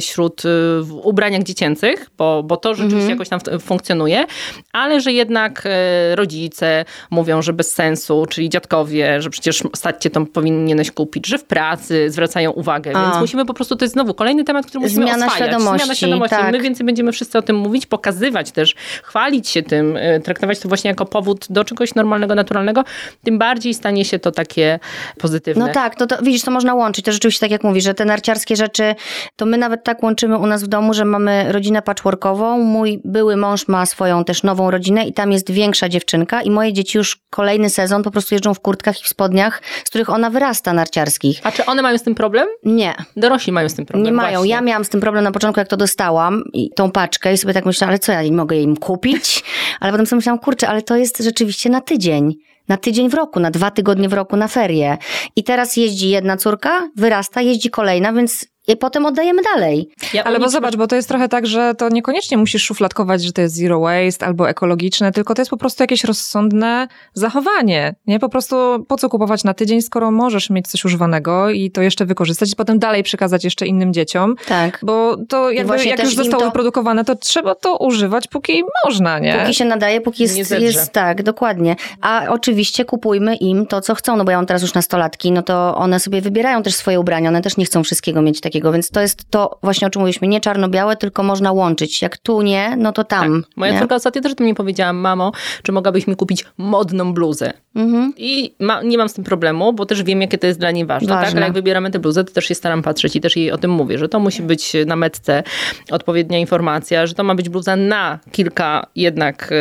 wśród y, w ubraniach dziecięcych, bo, bo to rzeczywiście jakoś tam funkcjonuje, ale że jednak e, rodzice mówią, że bez sensu, czyli dziadkowie, że przecież stać cię to powinieneś kupić, że w pracy zwracają uwagę, A. więc musimy po prostu, to jest znowu kolejny temat, który musimy Zmiana oswajać. świadomości, Zmiana świadomości. tak. My więcej będziemy wszyscy o tym mówić, pokazywać też, chwalić się tym, e, traktować to właśnie jako powód do czegoś normalnego, naturalnego, tym bardziej stanie się to takie pozytywne. No tak, to, to widzisz, to można łączyć. To rzeczywiście tak jak mówisz, że te narciarskie rzeczy, to my nawet tak łączymy u nas w domu, że mamy rodzinę patchworkową. Mój były mąż ma swoją też nową rodzinę i tam jest większa dziewczynka i moje dzieci już kolejny sezon po prostu jeżdżą w kurtkach i w spodniach, z których ona wyrasta narciarskich. A czy one mają z tym problem? Nie, Dorośli mają z tym problem. nie mają. właśnie. Ja miałam z tym problem na początku, jak to dostałam, i tą paczkę i sobie tak myślałam, ale co, ja nie mogę jej im kupić? [laughs] Ale potem sobie myślałam, kurczę, ale to jest rzeczywiście na tydzień. Na tydzień w roku, na dwa tygodnie w roku na ferie. I teraz jeździ jedna córka, wyrasta, jeździ kolejna, więc i potem oddajemy dalej. Ja Ale bo zobacz, bo to jest trochę tak, że to niekoniecznie musisz szufladkować, że to jest zero waste albo ekologiczne, tylko to jest po prostu jakieś rozsądne zachowanie. Nie? Po prostu po co kupować na tydzień, skoro możesz mieć coś używanego i to jeszcze wykorzystać i potem dalej przekazać jeszcze innym dzieciom. Tak. Bo to jakby, jak już zostało to- wyprodukowane, to trzeba to używać, póki można, nie? Póki się nadaje, póki jest, jest tak, dokładnie. A oczywiście kupujmy im to, co chcą, no bo ja mam teraz już nastolatki, no to one sobie wybierają też swoje ubrania, one też nie chcą wszystkiego mieć takiego, więc to jest to właśnie o czym mówiliśmy, nie czarno-białe, tylko można łączyć. Jak tu nie, no to tam. Tak. Moja nie? córka ostatnio też do mnie powiedziała, mamo, czy mogłabyś mi kupić modną bluzę? Mhm. I ma, nie mam z tym problemu, bo też wiem, jakie to jest dla niej ważne. Ważne. Tak? Ale jak wybieramy tę bluzę, to też się staram patrzeć i też jej o tym mówię, że to musi być na metce odpowiednia informacja, że to ma być bluza na kilka jednak,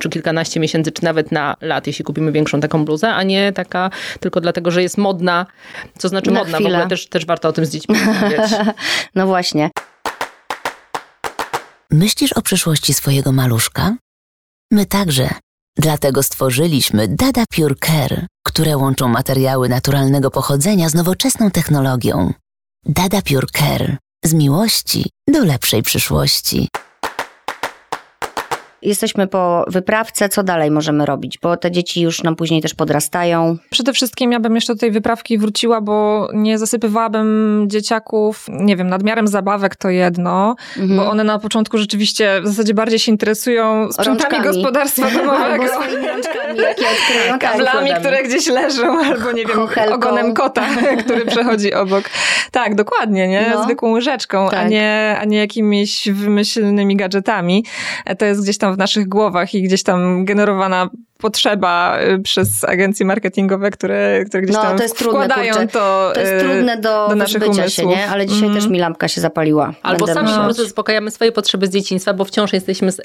czy kilkanaście miesięcy, czy nawet na lat, jeśli kupimy większą taką bluzę, a nie taka tylko dlatego, że jest modna, co znaczy Na modna. W chwilę. ogóle też, też warto o tym z dziećmi [laughs] [laughs] No właśnie. Myślisz o przyszłości swojego maluszka? My także. Dlatego stworzyliśmy Dada Pure Care, które łączą materiały naturalnego pochodzenia z nowoczesną technologią. Dada Pure Care. Z miłości do lepszej przyszłości. Jesteśmy po wyprawce, co dalej możemy robić? Bo te dzieci już nam później też podrastają. Przede wszystkim ja bym jeszcze do tej wyprawki wróciła, bo nie zasypywałabym dzieciaków, nie wiem, nadmiarem zabawek to jedno, Mhm. bo one na początku rzeczywiście w zasadzie bardziej się interesują sprzętami Rączkami. gospodarstwa [laughs] domowego. Albo swoimi rączkami, jakie odkryją. [laughs] Kablami, które gdzieś leżą, albo nie wiem, ogonem kota, [laughs] który przechodzi obok. Tak, dokładnie, nie? No. Zwykłą łyżeczką, a, Tak. nie, a nie jakimiś wymyślnymi gadżetami. E, To jest gdzieś tam w naszych głowach i gdzieś tam generowana potrzeba y, przez agencje marketingowe, które, które gdzieś No, tam to jest trudne, wkładają kurczę. to, To jest y, trudne do, do naszych wyzbycia się, umysłów. nie? Ale dzisiaj Mhm. też mi lampka się zapaliła. Albo Będę sami po prostu zaspokajamy swoje potrzeby z dzieciństwa, bo wciąż jesteśmy z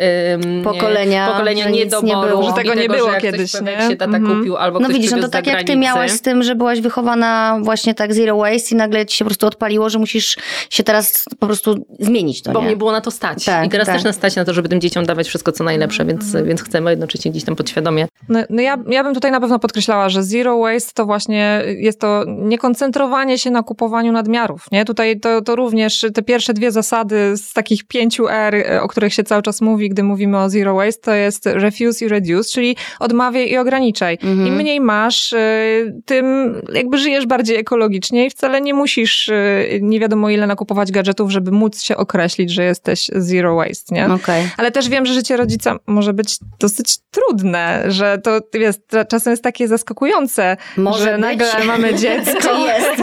ym, Pokolenia, pokolenia nie niedoboru. było. i Że tego nie było kiedyś, nie? nie? się tata Mhm. kupił, albo No widzisz, no to tak jak ty miałaś z tym, że byłaś wychowana właśnie tak zero waste i nagle ci się po prostu odpaliło, że musisz się teraz po prostu zmienić to, Bo nie? mnie było na to stać. Tak, I teraz tak. też nas stać na to, żeby tym dzieciom dawać wszystko, co najlepsze, więc, więc chcemy jednocześnie gdzieś tam podświadomie. No, no ja, ja bym tutaj na pewno podkreślała, że zero waste to właśnie jest to niekoncentrowanie się na kupowaniu nadmiarów. Nie? Tutaj to, to również te pierwsze dwie zasady z takich pięciu R, e, o których się cały czas mówi, gdy mówimy o zero waste, to jest refuse i reduce, czyli odmawiaj i ograniczaj. Mhm. Im mniej masz, y, tym jakby żyjesz bardziej ekologicznie i wcale nie musisz y, nie wiadomo ile nakupować gadżetów, żeby móc się określić, że jesteś zero waste, nie? Okej. Ale też wiem, że życie rodzica może być dosyć trudne, że to wiesz, czasem jest takie zaskakujące, Może że być. nagle mamy dziecko. [laughs] Jest?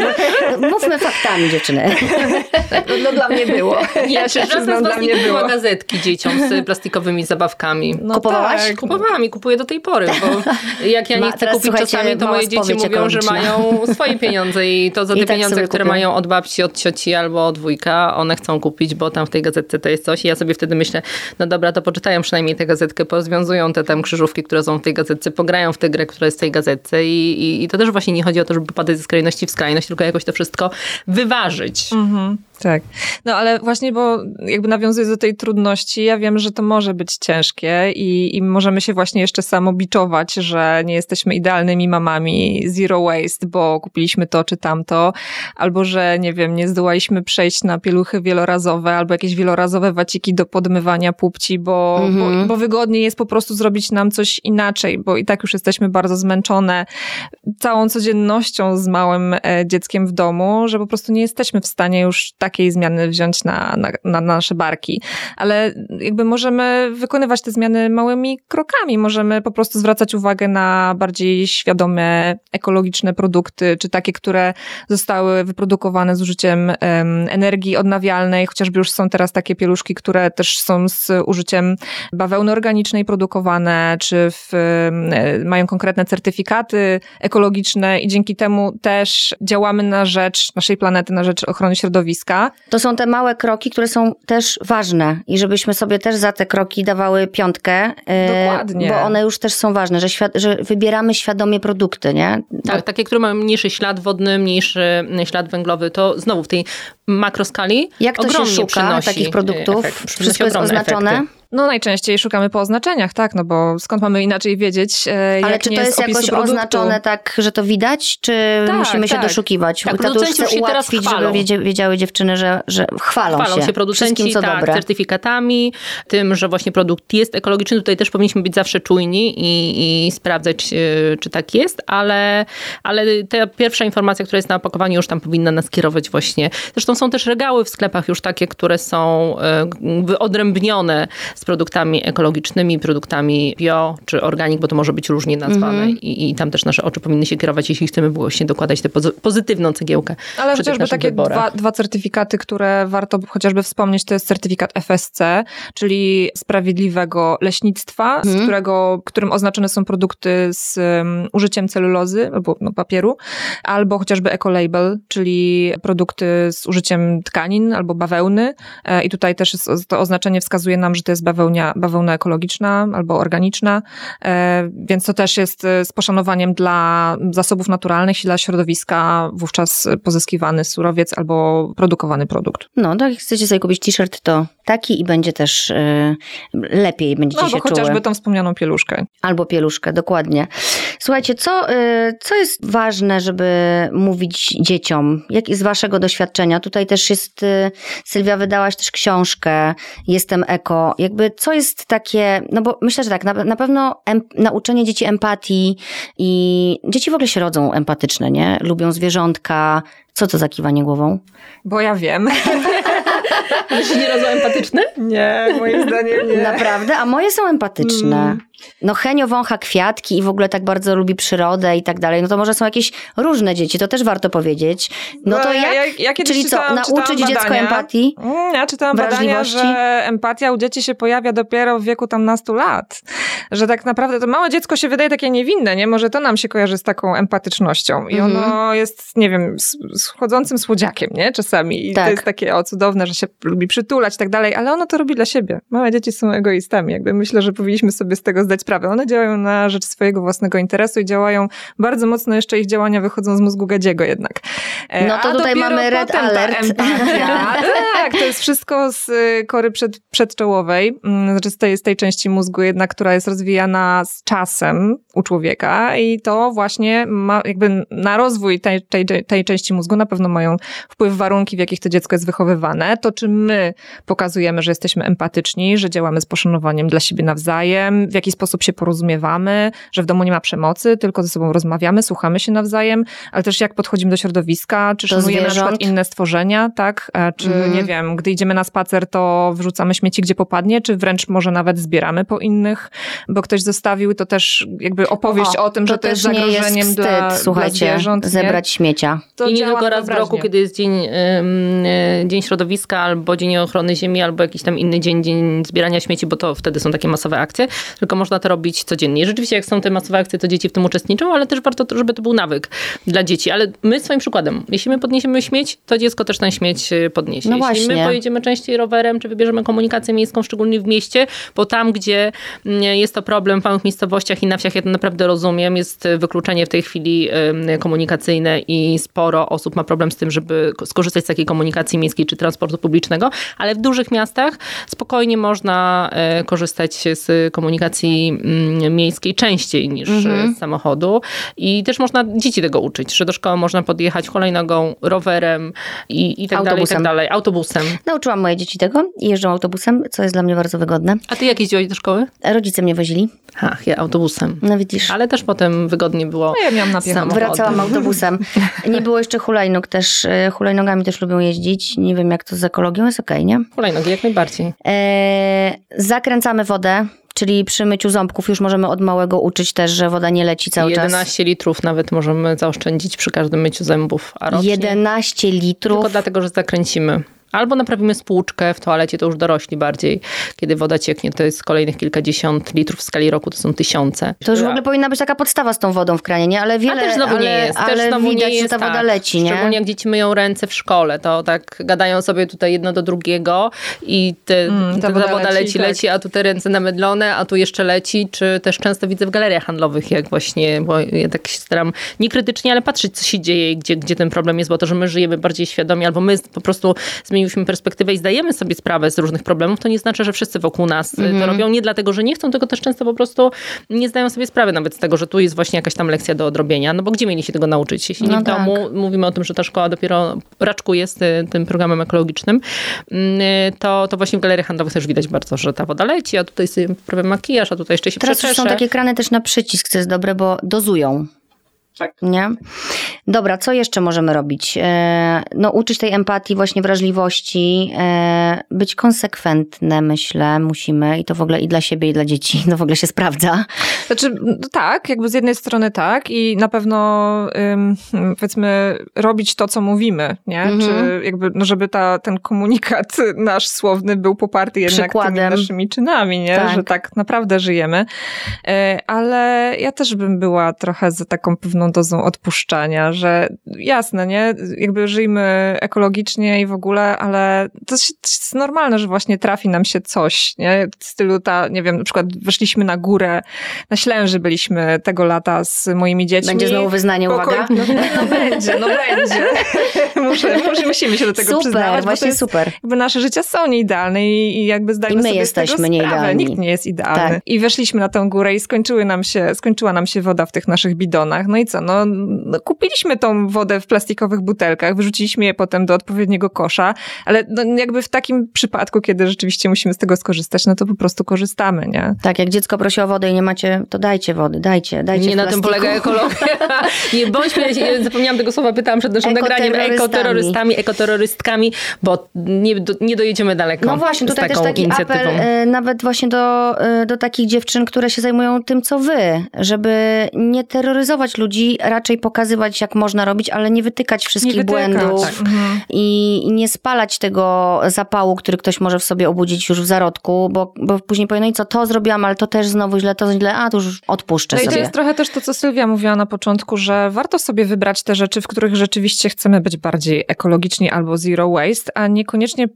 Mówmy faktami, dziewczyny. No, no dla mnie było. Ja się przyznam, dla mnie było. gazetki dzieciom z [laughs] plastikowymi zabawkami. No Kupowałaś? tak. Kupowałam i kupuję do tej pory, bo [laughs] jak ja nie Ma- chcę kupić czasami, to moje dzieci mówią, że mają swoje pieniądze i to za I te tak pieniądze, sobie które kupią. mają od babci, od cioci albo od wujka, one chcą kupić, bo tam w tej gazetce to jest coś i ja sobie wtedy myślę, no dobra, to poczytają przynajmniej tę gazetkę, porozwiązują te tam krzyżówki, które są w tej gazetce, pograją w tę grę, która jest w tej gazetce i, i, i to też właśnie nie chodzi o to, żeby popadać ze skrajności w skrajność, tylko jakoś to wszystko wyważyć. Mhm, tak. No ale właśnie, bo jakby nawiązując do tej trudności, ja wiem, że to może być ciężkie i, i możemy się właśnie jeszcze samobiczować, że nie jesteśmy idealnymi mamami zero waste, bo kupiliśmy to czy tamto, albo że, nie wiem, nie zdołaliśmy przejść na pieluchy wielorazowe, albo jakieś wielorazowe waciki do podmywania pupci, bo, Mhm. bo, bo wygodniej jest po prostu zrobić nam coś inaczej, bo i tak już jesteśmy bardzo zmęczone całą codziennością z małym e, dzieckiem w domu, że po prostu nie jesteśmy w stanie już takiej zmiany wziąć na, na, na nasze barki. Ale jakby możemy wykonywać te zmiany małymi krokami. Możemy po prostu zwracać uwagę na bardziej świadome, ekologiczne produkty, czy takie, które zostały wyprodukowane z użyciem em, energii odnawialnej, chociażby już są teraz takie pieluszki, które też są z użyciem bawełny organicznej produkowane, czy w, mają konkretne certyfikaty ekologiczne i dzięki temu też działamy na rzecz naszej planety, na rzecz ochrony środowiska. To są te małe kroki, które są też ważne i żebyśmy sobie też za te kroki dawały piątkę. e, Dokładnie. Bo one już też są ważne, że, świad- że wybieramy świadomie produkty, nie? Tak, takie, które mają mniejszy ślad wodny, mniejszy ślad węglowy, to znowu w tej makroskali Jak to się szuka takich produktów? efekt, przynosi Wszystko jest oznaczone? efekty. No najczęściej szukamy po oznaczeniach, tak, no bo skąd mamy inaczej wiedzieć, e, Ale czy nie to jest jakoś produktu. oznaczone tak, że to widać, czy Tak, musimy się tak. doszukiwać? Tak, producenci już się teraz żeby chwalą. wiedzie, wiedziały dziewczyny, że, że chwalą, Chwalą się producenci co tak, dobre. certyfikatami, tym, że właśnie produkt jest ekologiczny. Tutaj też powinniśmy być zawsze czujni i, i sprawdzać, e, czy tak jest, ale, ale ta pierwsza informacja, która jest na opakowaniu, już tam powinna nas kierować właśnie. Zresztą są też regały w sklepach już takie, które są e, wyodrębnione z produktami ekologicznymi, produktami bio czy organic, bo to może być różnie nazwane Mhm. I, i tam też nasze oczy powinny się kierować, jeśli chcemy właśnie dokładać tę pozy- pozytywną cegiełkę Ale chociażby takie dwa, dwa certyfikaty, które warto chociażby wspomnieć, to jest certyfikat FSC, czyli Sprawiedliwego Leśnictwa, z którego, którym oznaczone są produkty z um, użyciem celulozy albo no, papieru, albo chociażby Ecolabel, czyli produkty z użyciem tkanin albo bawełny. E, I tutaj też jest, to oznaczenie wskazuje nam, że to jest bawełnia, bawełna ekologiczna albo organiczna, e, więc to też jest e, z poszanowaniem dla zasobów naturalnych i dla środowiska wówczas pozyskiwany surowiec albo produkowany produkt. No, tak jak chcecie sobie kupić t-shirt, to taki i będzie też y, lepiej będziecie No, się albo chociażby czuły. tą wspomnianą pieluszkę. Albo pieluszkę, dokładnie. Słuchajcie, co, y, co jest ważne, żeby mówić dzieciom? Jak z waszego doświadczenia? Tutaj też jest, y, Sylwia, wydałaś też książkę Jestem Eko. Jakby co jest takie, no bo myślę, że tak, na, na pewno em, nauczenie dzieci empatii i dzieci w ogóle się rodzą empatyczne, nie? Lubią zwierzątka. Co to za kiwanie głową? Bo ja wiem. [laughs] Ale się nie rodzą empatyczne? Nie, moim zdaniem nie. Naprawdę? A moje są empatyczne. Mm. No Henio wącha kwiatki i w ogóle tak bardzo lubi przyrodę i tak dalej. No to może są jakieś różne dzieci, to też warto powiedzieć. No to No, ja- jak? ja- ja Czyli co, nauczyć czytałam dziecko badania. empatii? Mm, Ja czytałam badania, Wrażliwości? że empatia u dzieci się pojawia dopiero w wieku tam nastu lat. Że tak naprawdę to małe dziecko się wydaje takie niewinne, nie? Może to nam się kojarzy z taką empatycznością. I Mhm. ono jest, nie wiem, schodzącym słodziakiem, nie? Czasami. I Tak. to jest takie, o cudowne, że się lubi przytulać i tak dalej, ale ono to robi dla siebie. Małe dzieci są egoistami. Jakby myślę, że powinniśmy sobie z tego zdać sprawę. One działają na rzecz swojego własnego interesu i działają bardzo mocno, jeszcze ich działania wychodzą z mózgu gadziego jednak. E, No to a tutaj mamy red alert. [laughs] tak, to jest wszystko z y, kory przed, przedczołowej, mm, znaczy z tej, z tej części mózgu jednak, która jest rozwijana z czasem u człowieka i to właśnie ma jakby na rozwój tej, tej, tej części mózgu na pewno mają wpływ warunki, w jakich to dziecko jest wychowywane. To, czy my pokazujemy, że jesteśmy empatyczni, że działamy z poszanowaniem dla siebie nawzajem, w jaki sposób się porozumiewamy, że w domu nie ma przemocy, tylko ze sobą rozmawiamy, słuchamy się nawzajem, ale też jak podchodzimy do środowiska, czy Do szanujemy na przykład inne stworzenia, tak? E, Czy, Mhm. nie wiem, gdy idziemy na spacer, to wrzucamy śmieci, gdzie popadnie, czy wręcz może nawet zbieramy po innych, bo ktoś zostawił, to też jakby opowieść o, tym, że to jest też nie zagrożeniem jest wstyd, dla, słuchajcie, dla zwierząt. nie? zebrać śmiecia. To I nie tylko raz w roku, kiedy jest dzień, e, dzień środowiska, albo dzień ochrony ziemi, albo jakiś tam inny dzień, dzień zbierania śmieci, bo to wtedy są takie masowe akcje, tylko można to robić codziennie. I rzeczywiście jak są te masowe akcje, to dzieci w tym uczestniczą, ale też warto, to, żeby to był nawyk dla dzieci. Ale my swoim przykładem, jeśli my podniesiemy śmieć, to dziecko też ten śmieć e, podniesie. No jeśli my właśnie. pojedziemy częściej rowerem, czy wybierzemy komunikację miejską, szczególnie w mieście, bo tam, gdzie mm, jest to problem w małych miejscowościach i na wsiach, ja to naprawdę rozumiem, jest wykluczenie w tej chwili em, komunikacyjne i sporo osób ma problem z tym, żeby skorzystać z takiej komunikacji miejskiej czy transportu publicznego, ale w dużych miastach spokojnie można e, korzystać z komunikacji mm, miejskiej częściej niż Mhm. z samochodu i też można dzieci tego uczyć, że do szkoły można podjechać hulajnogą, rowerem i, i tak dalej, i Autobusem. tak dalej, autobusem. Nauczyłam moje dzieci tego i jeżdżą autobusem, co jest dla mnie bardzo wygodne. A ty jak jeździłeś do szkoły? Rodzice mnie wozili. Ach, ja autobusem. No widzisz. Ale też potem wygodnie było. No ja miałam na samochodem. Wracałam [laughs] autobusem. Nie było jeszcze hulajnóg też. e, Hulajnogami też lubią jeździć. Nie wiem, jak to z ekologią jest okej, nie? Hulajnogi jak najbardziej. E, zakręcamy wodę, czyli przy myciu ząbków już możemy od małego uczyć też, że woda nie leci cały 11 czas. litrów nawet możemy zaoszczędzić przy każdym myciu zębów, a rocznie 11 litrów. tylko dlatego, że zakręcimy. Albo naprawimy spłuczkę w toalecie, to już dorośli bardziej. Kiedy woda cieknie, to jest kolejnych kilkadziesiąt litrów w skali roku, to są tysiące. To już w ogóle powinna być taka podstawa z tą wodą w kranie, nie? Ale wiele, ale też znowu ale, nie jest. Też ale znowu widać, nie jest że ta woda tak. leci, nie? Szczególnie jak dzieci myją ręce w szkole, to tak gadają sobie tutaj jedno do drugiego i te, Mm, ta ta, woda woda, leci, leci, leci, tak. a tu te ręce namydlone, a tu jeszcze leci, czy też często widzę w galeriach handlowych, jak właśnie, bo ja tak się staram nie krytycznie, ale patrzeć, co się dzieje i gdzie, gdzie ten problem jest, bo to, że my żyjemy bardziej świadomie, albo my po prostu zmieniliśmy perspektywę i zdajemy sobie sprawę z różnych problemów, to nie znaczy, że wszyscy wokół nas y, Mhm. to robią nie dlatego, że nie chcą, tylko też często po prostu nie zdają sobie sprawy nawet z tego, że tu jest właśnie jakaś tam lekcja do odrobienia, no bo gdzie mieli się tego nauczyć? Jeśli nie No w tak. domu, mówimy o tym, że ta szkoła dopiero raczkuje z ty, tym programem ekologicznym, mm, to, to właśnie w galeriach handlowych też widać bardzo, że ta woda leci, a tutaj sobie prawie makijaż, a tutaj jeszcze się Teraz są takie krany też na przycisk, co jest dobre, bo dozują. Tak. Nie? Dobra, co jeszcze możemy robić? E, no, uczyć tej empatii, właśnie wrażliwości, e, być konsekwentne, myślę, musimy i to w ogóle i dla siebie, i dla dzieci, [laughs] no w ogóle się sprawdza. Znaczy, no tak, jakby z jednej strony tak i na pewno powiedzmy robić to, co mówimy, nie? Mhm. Czy jakby, no żeby ta, ten komunikat [laughs] nasz słowny był poparty jednak Przykładem. tymi naszymi czynami, nie? Tak. Że tak naprawdę żyjemy. E, Ale ja też bym była trochę za taką pewną dozą odpuszczania, że jasne, nie? Jakby żyjmy ekologicznie i w ogóle, ale to się- to jest normalne, że właśnie trafi nam się coś, nie? W stylu ta, nie wiem, na przykład weszliśmy na górę, na Ślęży byliśmy tego lata z moimi dziećmi. Będzie znowu wyznanie, uwaga. Pokoj- No, no będzie, no będzie. [laughs] Muszę, muszę, musimy się do tego Super, przyznawać, właśnie jest, super. jakby nasze życia są nieidealne i, i jakby zdajmy I my sobie z tego jesteśmy nieidealni. Nikt nie jest idealny. Tak. I weszliśmy na tę górę i skończyły nam się, skończyła nam się woda w tych naszych bidonach. No i co? No, no kupiliśmy tą wodę w plastikowych butelkach, wyrzuciliśmy je potem do odpowiedniego kosza, ale no, jakby w takim przypadku, kiedy rzeczywiście musimy z tego skorzystać, no to po prostu korzystamy, nie? Tak, jak dziecko prosi o wodę i nie macie, to dajcie wody, dajcie, dajcie Nie w na tym polega ekologia. [laughs] nie bądźmy, ja zapomniałam tego słowa, pytałam przed naszym nagraniem, Ekoterrorystami. ekoterrorystkami, bo nie, do, nie dojedziemy daleko No właśnie, z tutaj też taką taki inicjatywą. apel e, nawet właśnie do, e, do takich dziewczyn, które się zajmują tym, co wy, żeby nie terroryzować ludzi, raczej pokazywać, jak można robić, ale nie wytykać wszystkich Nie wytykać, błędów tak. Mhm. i, i nie spalać tego zapału, który ktoś może w sobie obudzić już w zarodku, bo, bo później powie, no i co, to zrobiłam, ale to też znowu źle, to źle, a to już odpuszczę No i sobie. to jest trochę też to, co Sylwia mówiła na początku, że warto sobie wybrać te rzeczy, w których rzeczywiście chcemy być bardziej ekologiczni albo zero waste, a niekoniecznie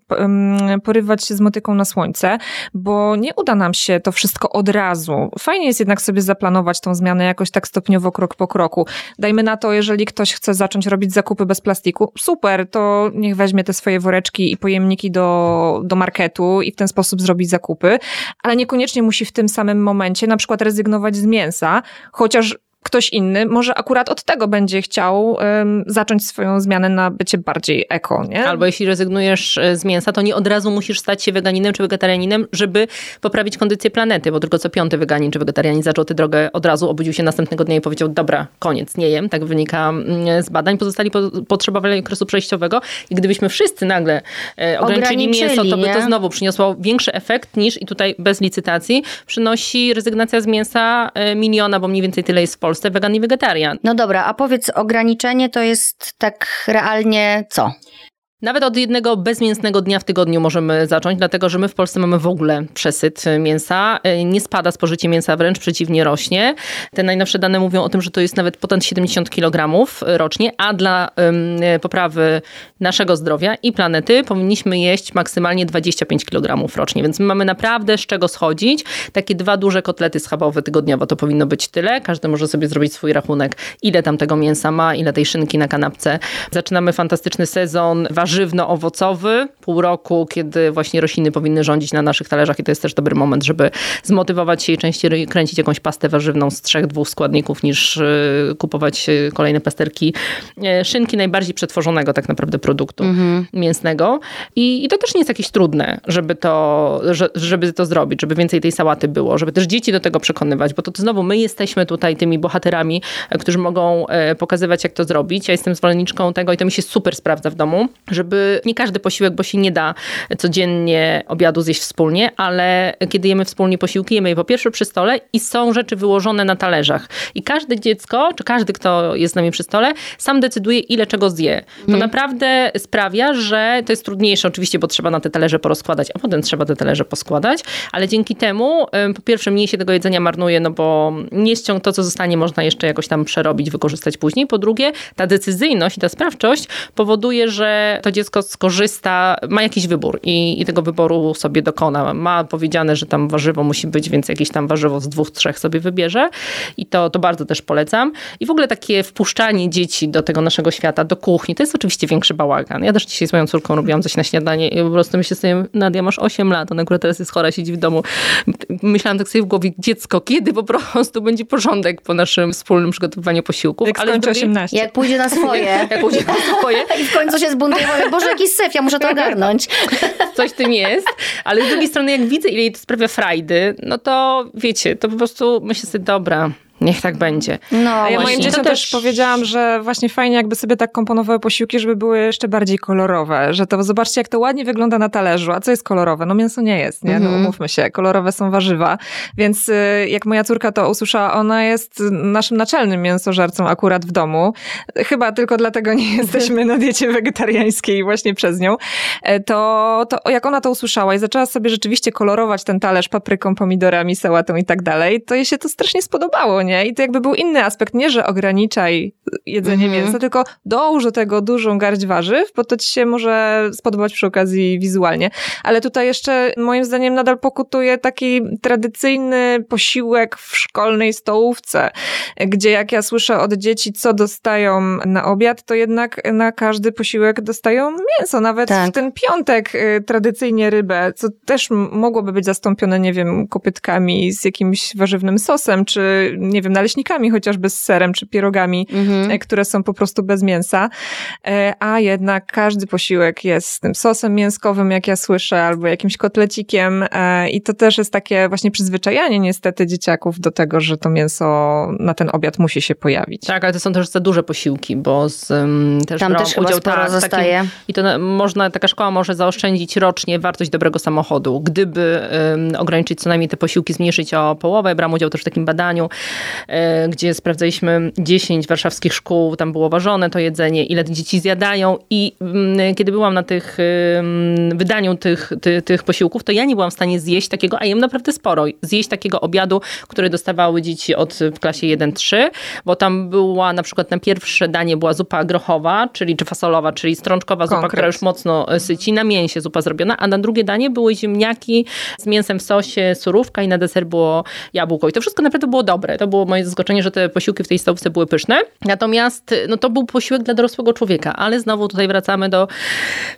porywać się z motyką na słońce, bo nie uda nam się to wszystko od razu. Fajnie jest jednak sobie zaplanować tą zmianę jakoś tak stopniowo, krok po kroku. Dajmy na to, jeżeli ktoś chce zacząć robić zakupy bez plastiku, super, to niech weźmie te swoje woreczki i pojemniki do, do marketu i w ten sposób zrobić zakupy, ale niekoniecznie musi w tym samym momencie na przykład rezygnować z mięsa, chociaż ktoś inny może akurat od tego będzie chciał um, zacząć swoją zmianę na bycie bardziej eko, nie? Albo jeśli rezygnujesz e, z mięsa, to nie od razu musisz stać się weganinem czy wegetarianinem, żeby poprawić kondycję planety, bo tylko co piąty weganin czy wegetarianin zaczął tę drogę od razu, obudził się następnego dnia i powiedział, dobra, koniec, nie jem, tak wynika mm, z badań. Pozostali po, potrzebowali okresu przejściowego i gdybyśmy wszyscy nagle e, ograniczyli, ograniczyli mięso, to by to znowu przyniosło większy efekt niż, i tutaj bez licytacji, przynosi rezygnacja z mięsa e, miliona, bo mniej więcej tyle jest w Polsce, wegan i wegetarian. No dobra, a powiedz, ograniczenie to jest tak realnie co? Nawet od jednego bezmięsnego dnia w tygodniu możemy zacząć, dlatego że my w Polsce mamy w ogóle przesyt mięsa. E, nie spada spożycie mięsa, wręcz przeciwnie rośnie. Te najnowsze dane mówią o tym, że to jest nawet ponad 70 kg rocznie, a dla um, poprawy naszego zdrowia i planety powinniśmy jeść maksymalnie 25 kg rocznie, więc my mamy naprawdę z czego schodzić. Takie dwa duże kotlety schabowe tygodniowo to powinno być tyle. Każdy może sobie zrobić swój rachunek, ile tam tego mięsa ma, ile tej szynki na kanapce. Zaczynamy fantastyczny sezon warzywny warzywno-owocowy, pół roku, kiedy właśnie rośliny powinny rządzić na naszych talerzach i to jest też dobry moment, żeby zmotywować się i częściej kręcić jakąś pastę warzywną z trzech, dwóch składników niż e, kupować e, kolejne pasterki e, szynki najbardziej przetworzonego tak naprawdę produktu mhm. mięsnego. I, I, to też nie jest jakieś trudne, żeby to, żeby to zrobić, żeby więcej tej sałaty było, żeby też dzieci do tego przekonywać, bo to, to znowu my jesteśmy tutaj tymi bohaterami, którzy mogą pokazywać, jak to zrobić. Ja jestem zwolenniczką tego i to mi się super sprawdza w domu, żeby nie każdy posiłek, bo się nie da codziennie obiadu zjeść wspólnie, ale kiedy jemy wspólnie posiłki, jemy je po pierwsze przy stole i są rzeczy wyłożone na talerzach. I każde dziecko, czy każdy, kto jest z nami przy stole, sam decyduje, ile czego zje. To mm. naprawdę sprawia, że to jest trudniejsze oczywiście, bo trzeba na te talerze porozkładać, a potem trzeba te talerze poskładać, ale dzięki temu po pierwsze mniej się tego jedzenia marnuje, no bo nie ściąg to, co zostanie, można jeszcze jakoś tam przerobić, wykorzystać później. Po drugie, ta decyzyjność i ta sprawczość powoduje, że to dziecko skorzysta, ma jakiś wybór i, i tego wyboru sobie dokona. Ma powiedziane, że tam warzywo musi być, więc jakieś tam warzywo z dwóch, trzech sobie wybierze i to, to bardzo też polecam. I w ogóle takie wpuszczanie dzieci do tego naszego świata, do kuchni, to jest oczywiście większy bałagan. Ja też dzisiaj z moją córką robiłam coś na śniadanie i po prostu myślę sobie, Nadia, masz 8 lat, ona akurat teraz jest chora, siedzi w domu. Myślałam tak sobie w głowie, dziecko, kiedy po prostu będzie porządek po naszym wspólnym przygotowywaniu posiłków. Jak Ale 18. Jak pójdzie na swoje. [laughs] jak pójdzie na swoje. I w końcu się zbuntuje Boże, jakiś syf, ja muszę to ogarnąć. [laughs] Coś tym jest, ale z drugiej strony jak widzę, ile jej to sprawia frajdy, no to wiecie, to po prostu myślę sobie, dobra, Niech tak będzie. No, A ja moim dzieciom też... też powiedziałam, że właśnie fajnie jakby sobie tak komponowały posiłki, żeby były jeszcze bardziej kolorowe, że to zobaczcie jak to ładnie wygląda na talerzu, a co jest kolorowe? No mięso nie jest, nie? No mhm. umówmy się, kolorowe są warzywa, więc y, jak moja córka to usłyszała, ona jest naszym naczelnym mięsożercą akurat w domu, chyba tylko dlatego nie [laughs] jesteśmy na diecie wegetariańskiej właśnie przez nią, e, to, to jak ona to usłyszała i zaczęła sobie rzeczywiście kolorować ten talerz papryką, pomidorami, sałatą i tak dalej, to jej się to strasznie spodobało, nie? I to jakby był inny aspekt, nie, że ograniczaj jedzenie mm -hmm. mięsa, tylko dołóż do tego dużą garść warzyw, bo to ci się może spodobać przy okazji wizualnie. Ale tutaj jeszcze moim zdaniem nadal pokutuje taki tradycyjny posiłek w szkolnej stołówce, gdzie jak ja słyszę od dzieci, co dostają na obiad, to jednak na każdy posiłek dostają mięso, nawet tak. w ten piątek y, tradycyjnie rybę, co też mogłoby być zastąpione, nie wiem, kopytkami z jakimś warzywnym sosem, czy nie wiem, naleśnikami chociażby z serem czy pierogami, mhm. E, które są po prostu bez mięsa. E, a jednak każdy posiłek jest z tym sosem mięskowym, jak ja słyszę, albo jakimś kotlecikiem. I to też jest takie właśnie przyzwyczajanie niestety dzieciaków do tego, że to mięso na ten obiad musi się pojawić. Tak, ale to są też za duże posiłki, bo z, um, też Tam też udział tak, zostaje. Takim, I to można, taka szkoła może zaoszczędzić rocznie wartość dobrego samochodu. Gdyby um, ograniczyć co najmniej te posiłki, zmniejszyć o połowę, brałam udział też w takim badaniu, gdzie sprawdzaliśmy 10 warszawskich szkół, tam było ważone to jedzenie, ile dzieci zjadają i mm, kiedy byłam na tych wydaniu tych, tych, tych posiłków, to ja nie byłam w stanie zjeść takiego, a jem naprawdę sporo, zjeść takiego obiadu, który dostawały dzieci od w klasie 1-3, bo tam była na przykład na pierwsze danie była zupa grochowa, czyli czy fasolowa, czyli strączkowa zupa, Konkret. która już mocno e, syci, na mięsie zupa zrobiona, a na drugie danie były ziemniaki z mięsem w sosie, surówka i na deser było jabłko. I to wszystko naprawdę było dobre. To było moje zaskoczenie, że te posiłki w tej stołówce były pyszne. Natomiast no, to był posiłek dla dorosłego człowieka, ale znowu tutaj wracamy do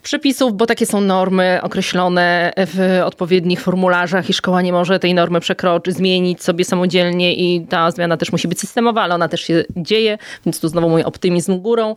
przepisów, bo takie są normy określone w odpowiednich formularzach i szkoła nie może tej normy przekroczyć, zmienić sobie samodzielnie i ta zmiana też musi być systemowa, ale ona też się dzieje, więc tu znowu mój optymizm górą.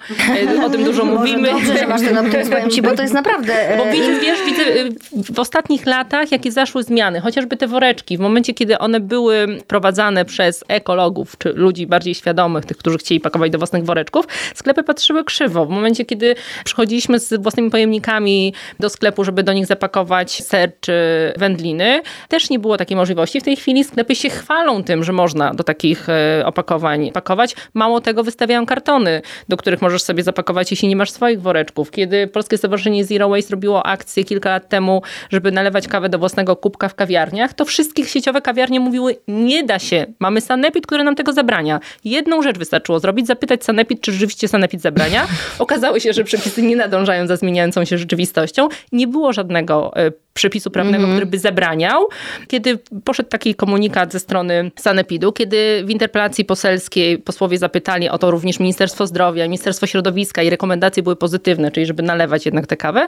E, o tym dużo mówimy. Dobrze, że masz ten optymizm, powiem ci, bo to jest naprawdę... Bo widzę, wiesz, widzę y, w ostatnich latach, jakie zaszły zmiany, chociażby te woreczki, w momencie, kiedy one były prowadzane przez ekologów, czy ludzi bardziej świadomych, tych, którzy chcieli pakować do własnych woreczków, sklepy patrzyły krzywo. W momencie, kiedy przychodziliśmy z własnymi pojemnikami do sklepu, żeby do nich zapakować ser czy wędliny, też nie było takiej możliwości. W tej chwili sklepy się chwalą tym, że można do takich e, opakowań pakować. Mało tego, wystawiają kartony, do których możesz sobie zapakować, jeśli nie masz swoich woreczków. Kiedy Polskie Stowarzyszenie Zero Waste robiło akcję kilka lat temu, żeby nalewać kawę do własnego kubka w kawiarniach, to wszystkie sieciowe kawiarnie mówiły, nie da się, mamy sanepid, który nam tego zabrania. Jedną rzecz wystarczyło zrobić, zapytać sanepid, czy rzeczywiście sanepid zabrania. [laughs] Okazało się, że przepisy nie nadążają za zmieniającą się rzeczywistością. Nie było żadnego e, przepisu prawnego, mm -hmm. który by zabraniał. Kiedy poszedł taki komunikat ze strony Sanepidu, kiedy w interpelacji poselskiej posłowie zapytali o to również Ministerstwo Zdrowia, Ministerstwo Środowiska i rekomendacje były pozytywne, czyli żeby nalewać jednak tę kawę,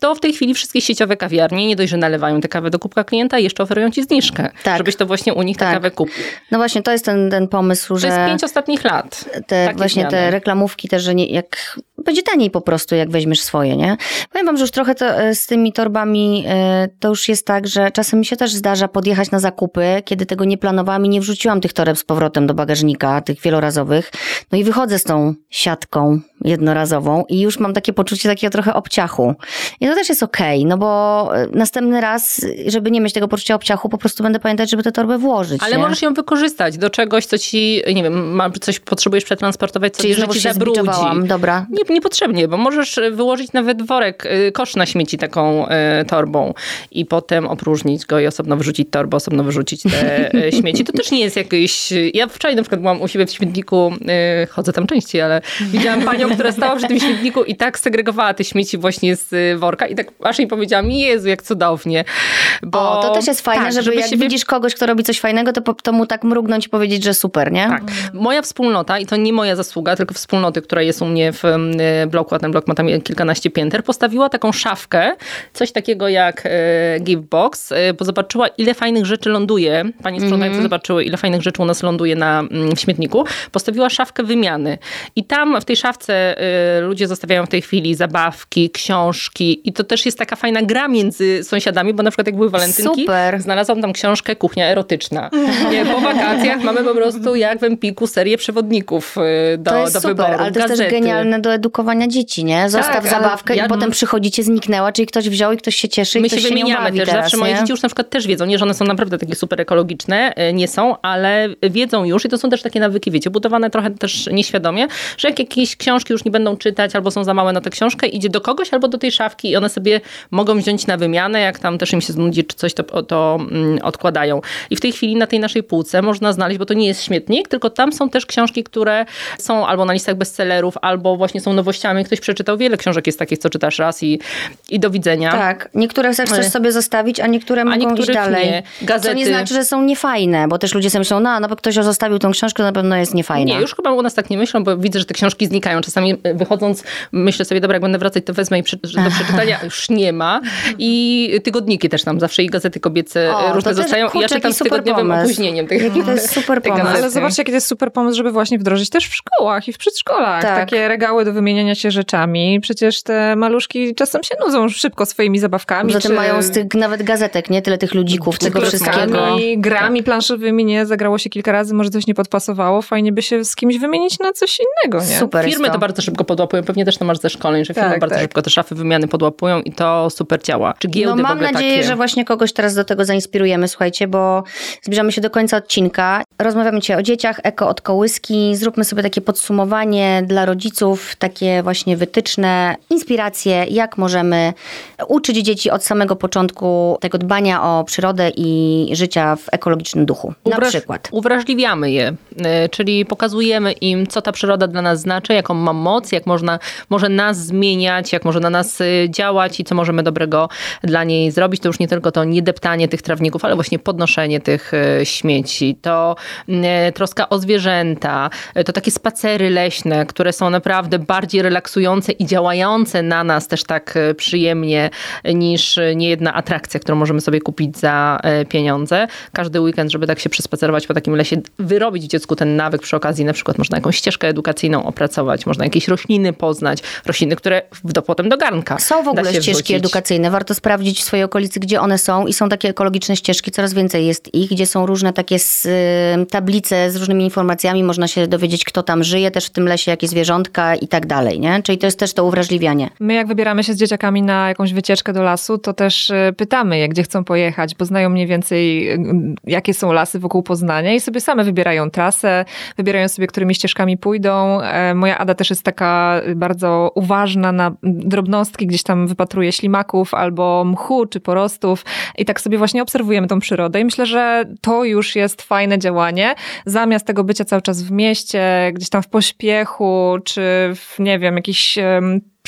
to w tej chwili wszystkie sieciowe kawiarnie nie dość, że nalewają tę kawę do kubka klienta, jeszcze oferują ci zniżkę, tak. żebyś to właśnie u nich tę tak. kawę kupił. No właśnie, to jest ten, ten pomysł, że... To jest pięć ostatnich lat. Te, właśnie zmiany. te reklamówki też, że nie, jak będzie taniej po prostu, jak weźmiesz swoje, nie? Powiem wam, że już trochę to, e, z tymi torbami e, to już jest tak, że czasem mi się też zdarza podjechać na zakupy, kiedy tego nie planowałam i nie wrzuciłam tych toreb z powrotem do bagażnika, tych wielorazowych. No i wychodzę z tą siatką jednorazową i już mam takie poczucie takiego trochę obciachu. I to też jest okej, okay, no bo e, następny raz, żeby nie mieć tego poczucia obciachu, po prostu będę pamiętać, żeby tę torbę włożyć. Ale nie? możesz ją wykorzystać do czegoś, co ci, nie wiem, coś potrzebujesz przetransportować, co Czyli że ci zabrudzi. Dobra. Nie, niepotrzebnie, bo możesz wyłożyć nawet worek, y, kosz na śmieci taką y, torbą i potem opróżnić go i osobno wyrzucić torbę, osobno wyrzucić te y, [laughs] śmieci. To też nie jest jakieś... Ja wczoraj na przykład byłam u siebie w śmietniku, chodzę tam częściej, ale widziałam panią, która stała przy tym śmietniku i tak segregowała te śmieci właśnie z worka i tak aż jej powiedziałam, Jezu, jak cudownie. Bo, o, to też jest fajne, tak, żeby, żeby jak widzisz kogoś, kto robi coś fajnego, to, to mu tak mrugnąć i powiedzieć, że super, nie? Tak. Moja wspólnota, i to nie moja zasługa, tylko wspólnoty, która jest u mnie w bloku, a ten blok ma tam kilkanaście pięter, postawiła taką szafkę, coś takiego jak e, Givebox, e, bo zobaczyła, ile fajnych rzeczy ląduje. Pani sprzątające mm -hmm. zobaczyły, ile fajnych rzeczy u nas ląduje na mm, śmietniku. Postawiła szafkę wymiany. I tam w tej szafce e, ludzie zostawiają w tej chwili zabawki, książki i to też jest taka fajna gra między sąsiadami, bo na przykład jak były walentynki, Super. znalazłam tam książkę Kuchnia erotyczna. [laughs] Nie, po wakacjach mamy po prostu jak w Empiku serię przewodników do, to jest do super, wyboru. Ale to jest też genialne do edukowania dzieci, nie? Zostaw tak, zabawkę ja... i potem przychodzicie, zniknęła, czyli ktoś wziął i ktoś się cieszy i My ktoś się wymieniamy się też. Teraz, Zawsze nie? moje dzieci już na przykład też wiedzą, nie, że one są naprawdę takie super ekologiczne, e, nie są, ale wiedzą już i to są też takie nawyki, wiecie, budowane trochę też nieświadomie, że jak jakieś książki już nie będą czytać albo są za małe na tę książkę, idzie do kogoś albo do tej szafki i one sobie mogą wziąć na wymianę, jak tam też im się znudzi czy coś, to, to mm, odkładają. I w tej chwili na tej naszej półce można znaleźć, bo to nie jest śmietnik, tylko tam są też książki, które są albo na listach bestsellerów, albo właśnie są nowościami. Ktoś przeczytał wiele książek jest takich, co czytasz raz i, i do widzenia. Tak, niektóre chcesz sobie zostawić, a niektóre a mogą iść dalej. Nie. Gazety. Co nie znaczy, że są niefajne, bo też ludzie sobie myślą, no, no ktoś zostawił tą książkę, na pewno jest niefajna. Nie, już chyba u nas tak nie myślą, bo widzę, że te książki znikają. Czasami e, wychodząc, myślę sobie, dobra, jak będę wracać, to wezmę i przy, do przeczytania już nie ma. I tygodniki też tam zawsze i gazety kobiece o, różne zostają. Kurczę, ja czytam z tygodniowym pomysł. opóźnieniem. Tych, jaki to jest [laughs] super pomysł. Ale zobaczcie, jaki to jest super pomysł, żeby właśnie wdrożyć też w szkołach i w przedszkolach. Tak. Takie regały do wymieniania się rzeczami. Przecież te maluszki czasem się nudzą szybko swoimi zabawkami. Zatem czy... mają z tych nawet gazetek, nie? Tyle tych ludzików, tego wszystkiego. grami planszowymi, nie? Zagrało się kilka razy, może coś nie podpasowało. Fajnie by się z kimś wymienić na coś innego, nie? Super Firmy to. to. Bardzo szybko podłapują. Pewnie też to masz ze szkoleń, że firmy tak, bardzo tak. szybko te szafy wymiany podłapują i to super działa. Czy giełdy no, mam nadzieję, takie... że właśnie kogoś teraz do tego zainspirujemy, słuchajcie, bo zbliżamy się do końca odcinka. Rozmawiamy dzisiaj o dzieciach, eko od kołyski. Zróbmy sobie takie podsumowanie dla rodziców, takie właśnie wytyczne, inspiracje, jak możemy uczyć dzieci od samego początku tego dbania o przyrodę i życia w ekologicznym duchu. Na Uwraż, przykład. Uwrażliwiamy je, e, czyli pokazujemy im, co ta przyroda dla nas znaczy, jaką ma moc, jak można, może nas zmieniać, jak może na nas y, działać i co możemy dobrego dla niej zrobić. To już nie tylko to niedeptanie tych trawników, ale właśnie podnoszenie tych y, śmieci. To y, troska o zwierzęta, to takie spacery leśne, które są naprawdę bardziej relaksujące i działające na nas też tak przyjemnie niż niejedna atrakcja, którą możemy sobie kupić za pieniądze. Każdy weekend, żeby tak się przespacerować po takim lesie, wyrobić dziecku ten nawyk przy okazji, na przykład można jakąś ścieżkę edukacyjną opracować, można jakieś rośliny poznać, rośliny, które do, potem do garnka Są w ogóle ścieżki wrzucić. edukacyjne, warto sprawdzić w swojej okolicy, gdzie one są i są takie ekologiczne ścieżki, coraz więcej jest ich, gdzie są różne takie z, y, tablice z różnymi informacjami, można się dowiedzieć, kto tam żyje, też w tym lesie, jakie zwierzątka i tak dalej, nie? Czyli to jest też to uwrażliwianie. My jak wybieramy się z dzieciakami na jakąś wycieczkę do lasu, to też y, pytamy je, gdzie chcą pojechać, bo znają mniej więcej, y, jakie są lasy wokół Poznania i sobie same wybierają trasę, wybierają sobie, którymi ścieżkami pójdą. E, moja Ada też jest taka bardzo uważna na drobnostki, gdzieś tam wypatruje ślimaków albo mchu czy porostów i tak sobie właśnie obserwujemy tą przyrodę i myślę, że to już jest fajne działanie. Zamiast tego bycia cały czas w mieście, gdzieś tam w pośpiechu, czy w, nie wiem, jakiś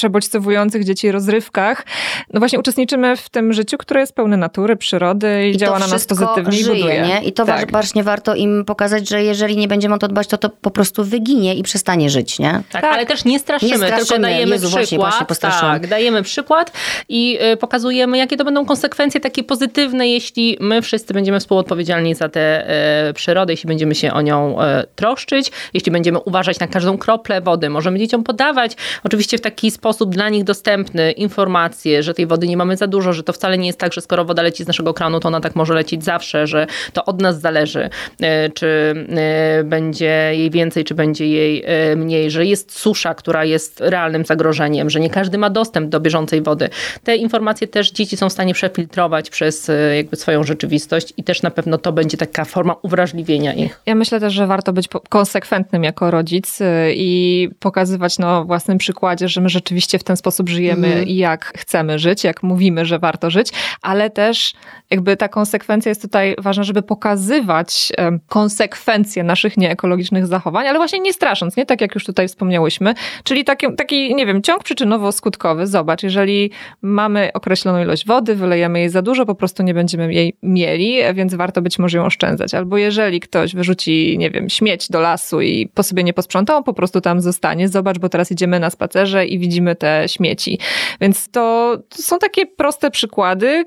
przebodźcowujących dzieci rozrywkach, no właśnie uczestniczymy w tym życiu, które jest pełne natury, przyrody i, I działa na nas pozytywnie żyje, i buduje. Nie? I to tak. właśnie warto im pokazać, że jeżeli nie będziemy o to dbać, to to po prostu wyginie i przestanie żyć, nie? Tak, tak. ale też nie straszymy, nie straszymy. tylko dajemy Jezu, przykład. Właśnie, właśnie tak, dajemy przykład i y, pokazujemy, jakie to będą konsekwencje takie pozytywne, jeśli my wszyscy będziemy współodpowiedzialni za tę y, przyrodę, jeśli będziemy się o nią y, troszczyć, jeśli będziemy uważać na każdą kroplę wody, możemy dzieciom podawać, oczywiście w taki sposób, sposób dla nich dostępny informacje, że tej wody nie mamy za dużo, że to wcale nie jest tak, że skoro woda leci z naszego kranu, to ona tak może lecieć zawsze, że to od nas zależy, e, czy e, będzie jej więcej, czy będzie jej e, mniej, że jest susza, która jest realnym zagrożeniem, że nie każdy ma dostęp do bieżącej wody. Te informacje też dzieci są w stanie przefiltrować przez jakby swoją rzeczywistość i też na pewno to będzie taka forma uwrażliwienia ich. Ja myślę też, że warto być konsekwentnym jako rodzic i pokazywać na własnym przykładzie, że my rzeczywiście rzeczywiście w ten sposób żyjemy mm. i jak chcemy żyć, jak mówimy, że warto żyć, ale też jakby ta konsekwencja jest tutaj ważna, żeby pokazywać konsekwencje naszych nieekologicznych zachowań, ale właśnie nie strasząc, nie tak jak już tutaj wspomniałyśmy, czyli taki, taki nie wiem, ciąg przyczynowo-skutkowy. Zobacz, jeżeli mamy określoną ilość wody, wylejemy jej za dużo, po prostu nie będziemy jej mieli, więc warto być może ją oszczędzać. Albo jeżeli ktoś wyrzuci, nie wiem, śmieć do lasu i po sobie nie posprzątał, po prostu tam zostanie. Zobacz, bo teraz idziemy na spacerze i widzimy te śmieci. Więc to, to są takie proste przykłady,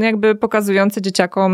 jakby pokazujące dzieciakom,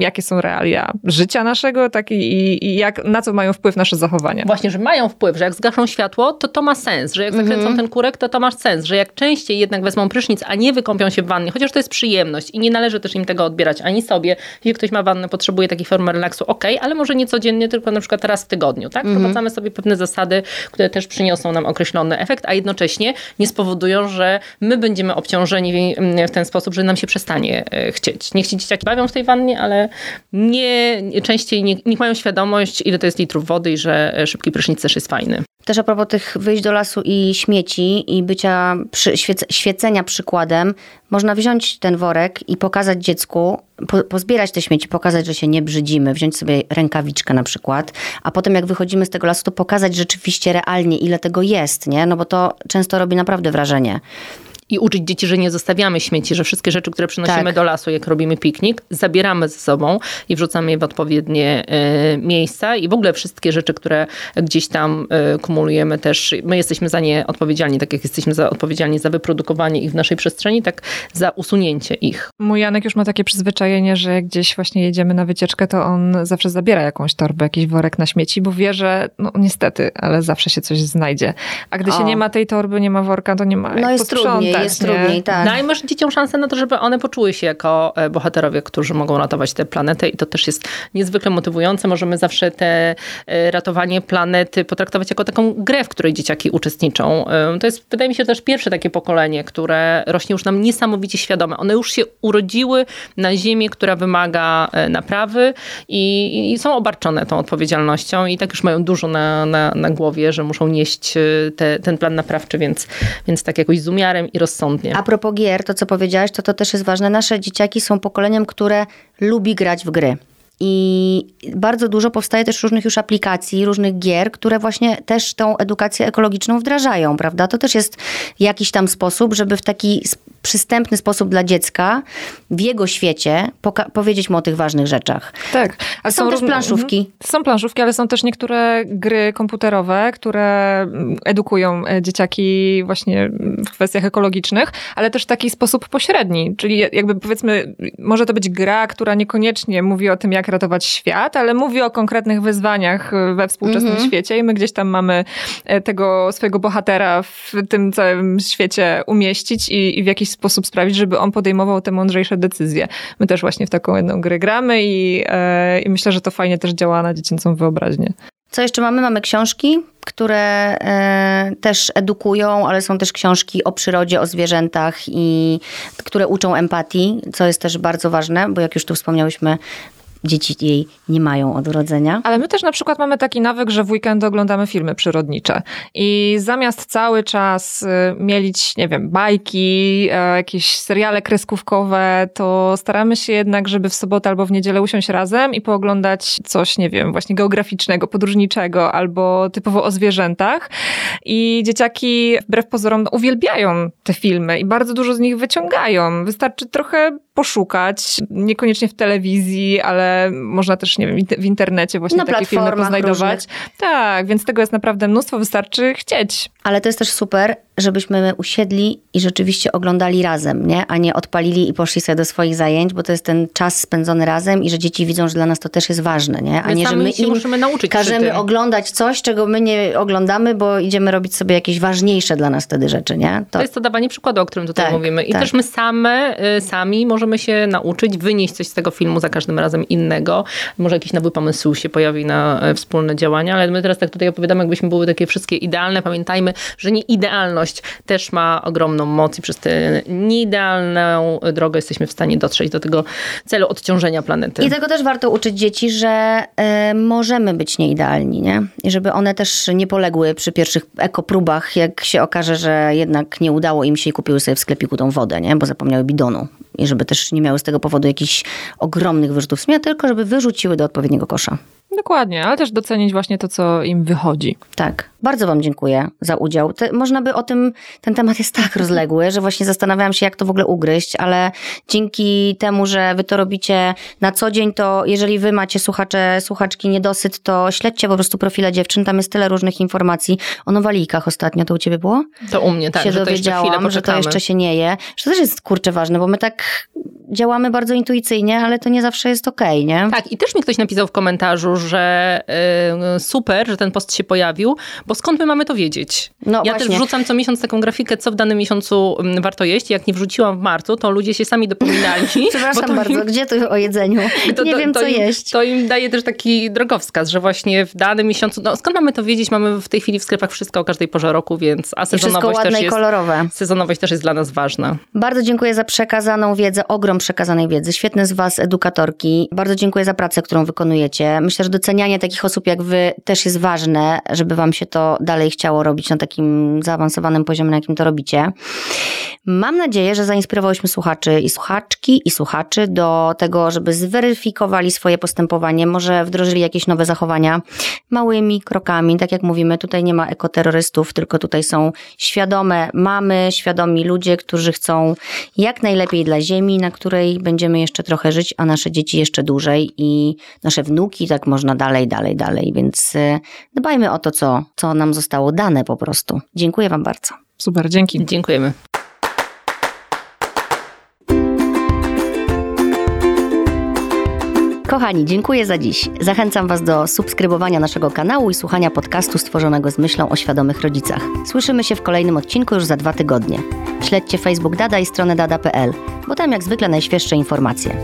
jakie są realia życia naszego, tak i, i jak, na co mają wpływ nasze zachowania. Właśnie, że mają wpływ, że jak zgaszą światło, to to ma sens, że jak zakręcą mm -hmm. ten kurek, to to ma sens, że jak częściej jednak wezmą prysznic, a nie wykąpią się w wannie, chociaż to jest przyjemność i nie należy też im tego odbierać ani sobie. Jeśli ktoś ma wannę, potrzebuje takiej formy relaksu, ok, ale może nie codziennie, tylko na przykład raz w tygodniu, tak? Mm -hmm. Wprowadzamy sobie pewne zasady, które też przyniosą nam określony efekt, a jednocześnie nie spowodują, że my będziemy obciążeni w ten sposób, że nam się przestanie e, chcieć. Niech ci dzieciaki bawią w tej wannie, ale nie, częściej nie, niech mają świadomość, ile to jest litrów wody i że e, szybki prysznic też jest fajny. Też a propos tych wyjść do lasu i śmieci i bycia przy, świec, świecenia przykładem, można wziąć ten worek i pokazać dziecku, po, pozbierać te śmieci, pokazać, że się nie brzydzimy, wziąć sobie rękawiczkę na przykład, a potem jak wychodzimy z tego lasu, to pokazać rzeczywiście realnie, ile tego jest, nie? No bo to często robi naprawdę wrażenie i uczyć dzieci, że nie zostawiamy śmieci, że wszystkie rzeczy, które przynosimy tak. do lasu, jak robimy piknik, zabieramy ze sobą i wrzucamy je w odpowiednie y, miejsca i w ogóle wszystkie rzeczy, które gdzieś tam y, kumulujemy też, my jesteśmy za nie odpowiedzialni, tak jak jesteśmy za, odpowiedzialni za wyprodukowanie ich w naszej przestrzeni, tak za usunięcie ich. Mój Janek już ma takie przyzwyczajenie, że jak gdzieś właśnie jedziemy na wycieczkę, to on zawsze zabiera jakąś torbę, jakiś worek na śmieci, bo wie, że no niestety, ale zawsze się coś znajdzie. A gdy o. się nie ma tej torby, nie ma worka, to nie ma no jest trudniej, jest trudniej, tak. Dajmy dzieciom szansę na to, żeby one poczuły się jako e, bohaterowie, którzy mogą ratować tę planetę i to też jest niezwykle motywujące. Możemy zawsze te e, ratowanie planety potraktować jako taką grę, w której dzieciaki uczestniczą. E, to jest, wydaje mi się, też pierwsze takie pokolenie, które rośnie już nam niesamowicie świadome. One już się urodziły na ziemię, która wymaga naprawy i, i są obarczone tą odpowiedzialnością i tak już mają dużo na, na, na głowie, że muszą nieść te, ten plan naprawczy, więc, więc tak jakoś z umiarem i rozsądkiem a propos gier, to co powiedziałaś, to to też jest ważne. Nasze dzieciaki są pokoleniem, które lubi grać w gry. I bardzo dużo powstaje też różnych już aplikacji, różnych gier, które właśnie też tą edukację ekologiczną wdrażają, prawda? To też jest jakiś tam sposób, żeby w taki przystępny sposób dla dziecka w jego świecie powiedzieć mu o tych ważnych rzeczach. Tak. A są, są też planszówki. Mhm. Są planszówki, ale są też niektóre gry komputerowe, które edukują e, dzieciaki właśnie w kwestiach ekologicznych, ale też w taki sposób pośredni, czyli jakby powiedzmy, może to być gra, która niekoniecznie mówi o tym, jak ratować świat, ale mówi o konkretnych wyzwaniach e, we współczesnym mhm. świecie i my gdzieś tam mamy e, tego swojego bohatera w tym całym świecie umieścić i, i w jakiś sposób sprawić, żeby on podejmował te mądrzejsze decyzje. My też właśnie w taką jedną grę gramy i, e, i myślę, że to fajnie też działa na dziecięcą wyobraźnię. Co jeszcze mamy? Mamy książki, które e, też edukują, ale są też książki o przyrodzie, o zwierzętach i które uczą empatii, co jest też bardzo ważne, bo jak już tu wspomniałyśmy, dzieci jej nie mają od urodzenia. Ale my też na przykład mamy taki nawyk, że w weekend oglądamy filmy przyrodnicze i zamiast cały czas y, mielić, nie wiem, bajki, e, jakieś seriale kreskówkowe, to staramy się jednak, żeby w sobotę albo w niedzielę usiąść razem i pooglądać coś, nie wiem, właśnie geograficznego, podróżniczego albo typowo o zwierzętach. I dzieciaki wbrew pozorom uwielbiają te filmy i bardzo dużo z nich wyciągają. Wystarczy trochę poszukać, niekoniecznie w telewizji, ale można też, nie wiem, w internecie właśnie Na takie filmy poznajdować. Różnych. Tak, więc tego jest naprawdę mnóstwo, wystarczy chcieć. Ale to jest też super, żebyśmy usiedli i rzeczywiście oglądali razem, nie? A nie odpalili i poszli sobie do swoich zajęć, bo to jest ten czas spędzony razem i że dzieci widzą, że dla nas to też jest ważne, nie? A my nie, że my im musimy nauczyć każemy oglądać coś, czego my nie oglądamy, bo idziemy robić sobie jakieś ważniejsze dla nas wtedy rzeczy, nie? To, to jest to dawanie przykładu, o którym tutaj tak, mówimy. I tak. też my same, y, sami możemy się nauczyć, wynieść coś z tego filmu za każdym razem innego. Może jakiś nowy pomysł się pojawi na e, wspólne działania, ale my teraz tak tutaj opowiadamy, jakbyśmy były takie wszystkie idealne. Pamiętajmy, że nie idealność też ma ogromną moc i przez tę nieidealną drogę jesteśmy w stanie dotrzeć do tego celu odciążenia planety. I tego też warto uczyć dzieci, że y, możemy być nieidealni, nie? I żeby one też nie poległy przy pierwszych ekopróbach, jak się okaże, że jednak nie udało im się i kupiły sobie w sklepiku tą wodę, nie? Bo zapomniały bidonu. I żeby też nie miały z tego powodu jakichś ogromnych wyrzutów sumienia, tylko żeby wyrzuciły do odpowiedniego kosza. Dokładnie, ale też docenić właśnie to, co im wychodzi. Tak. Bardzo Wam dziękuję za udział. Te, można by o tym, ten temat jest tak rozległy, że właśnie zastanawiałam się, jak to w ogóle ugryźć, ale dzięki temu, że Wy to robicie na co dzień, to jeżeli Wy macie słuchacze, słuchaczki niedosyt, to śledźcie po prostu profile dziewczyn. Tam jest tyle różnych informacji. O nowalijkach ostatnio to u Ciebie było? To u mnie, tak. Się że dowiedziałam, to że to jeszcze się nie je. Że to też jest kurczę ważne, bo my tak działamy bardzo intuicyjnie, ale to nie zawsze jest okej, okay, nie? Tak, i też mi ktoś napisał w komentarzu, że y, super, że ten post się pojawił, bo skąd my mamy to wiedzieć? No ja właśnie. też wrzucam co miesiąc taką grafikę, co w danym miesiącu mm, warto jeść. Jak nie wrzuciłam w marcu, to ludzie się sami dopominali. [laughs] Przepraszam bardzo, im... gdzie tu o jedzeniu? [laughs] To, nie to, wiem, to co im, jeść. To im daje też taki drogowskaz, że właśnie w danym miesiącu, no skąd mamy to wiedzieć? Mamy w tej chwili w sklepach wszystko o każdej porze roku, więc a sezonowość też jest, kolorowe. Sezonowość też jest dla nas ważna. Bardzo dziękuję za przekazaną wiedzę, ogrom przekazanej wiedzy. Świetne z was edukatorki. Bardzo dziękuję za pracę, którą wykonujecie. Myślę, że docenianie takich osób jak wy też jest ważne, żeby wam się to dalej chciało robić na takim zaawansowanym poziomie, na jakim to robicie. Mam nadzieję, że zainspirowałyśmy słuchaczy i słuchaczki i słuchaczy do tego, żeby zweryfikowali swoje postępowanie, może wdrożyli jakieś nowe zachowania małymi krokami. Tak jak mówimy, tutaj nie ma ekoterrorystów, tylko tutaj są świadome mamy, świadomi ludzie, którzy chcą jak najlepiej dla ziemi, na której będziemy jeszcze trochę żyć, a nasze dzieci jeszcze dłużej i nasze wnuki, tak można dalej, dalej, dalej. Więc y, dbajmy o to, co, co nam zostało dane po prostu. Dziękuję Wam bardzo. Super, dzięki. Dziękujemy. Kochani, dziękuję za dziś. Zachęcam Was do subskrybowania naszego kanału i słuchania podcastu stworzonego z myślą o świadomych rodzicach. Słyszymy się w kolejnym odcinku już za dwa tygodnie. Śledźcie Facebook Dada i stronę dada.pl, bo tam jak zwykle najświeższe informacje.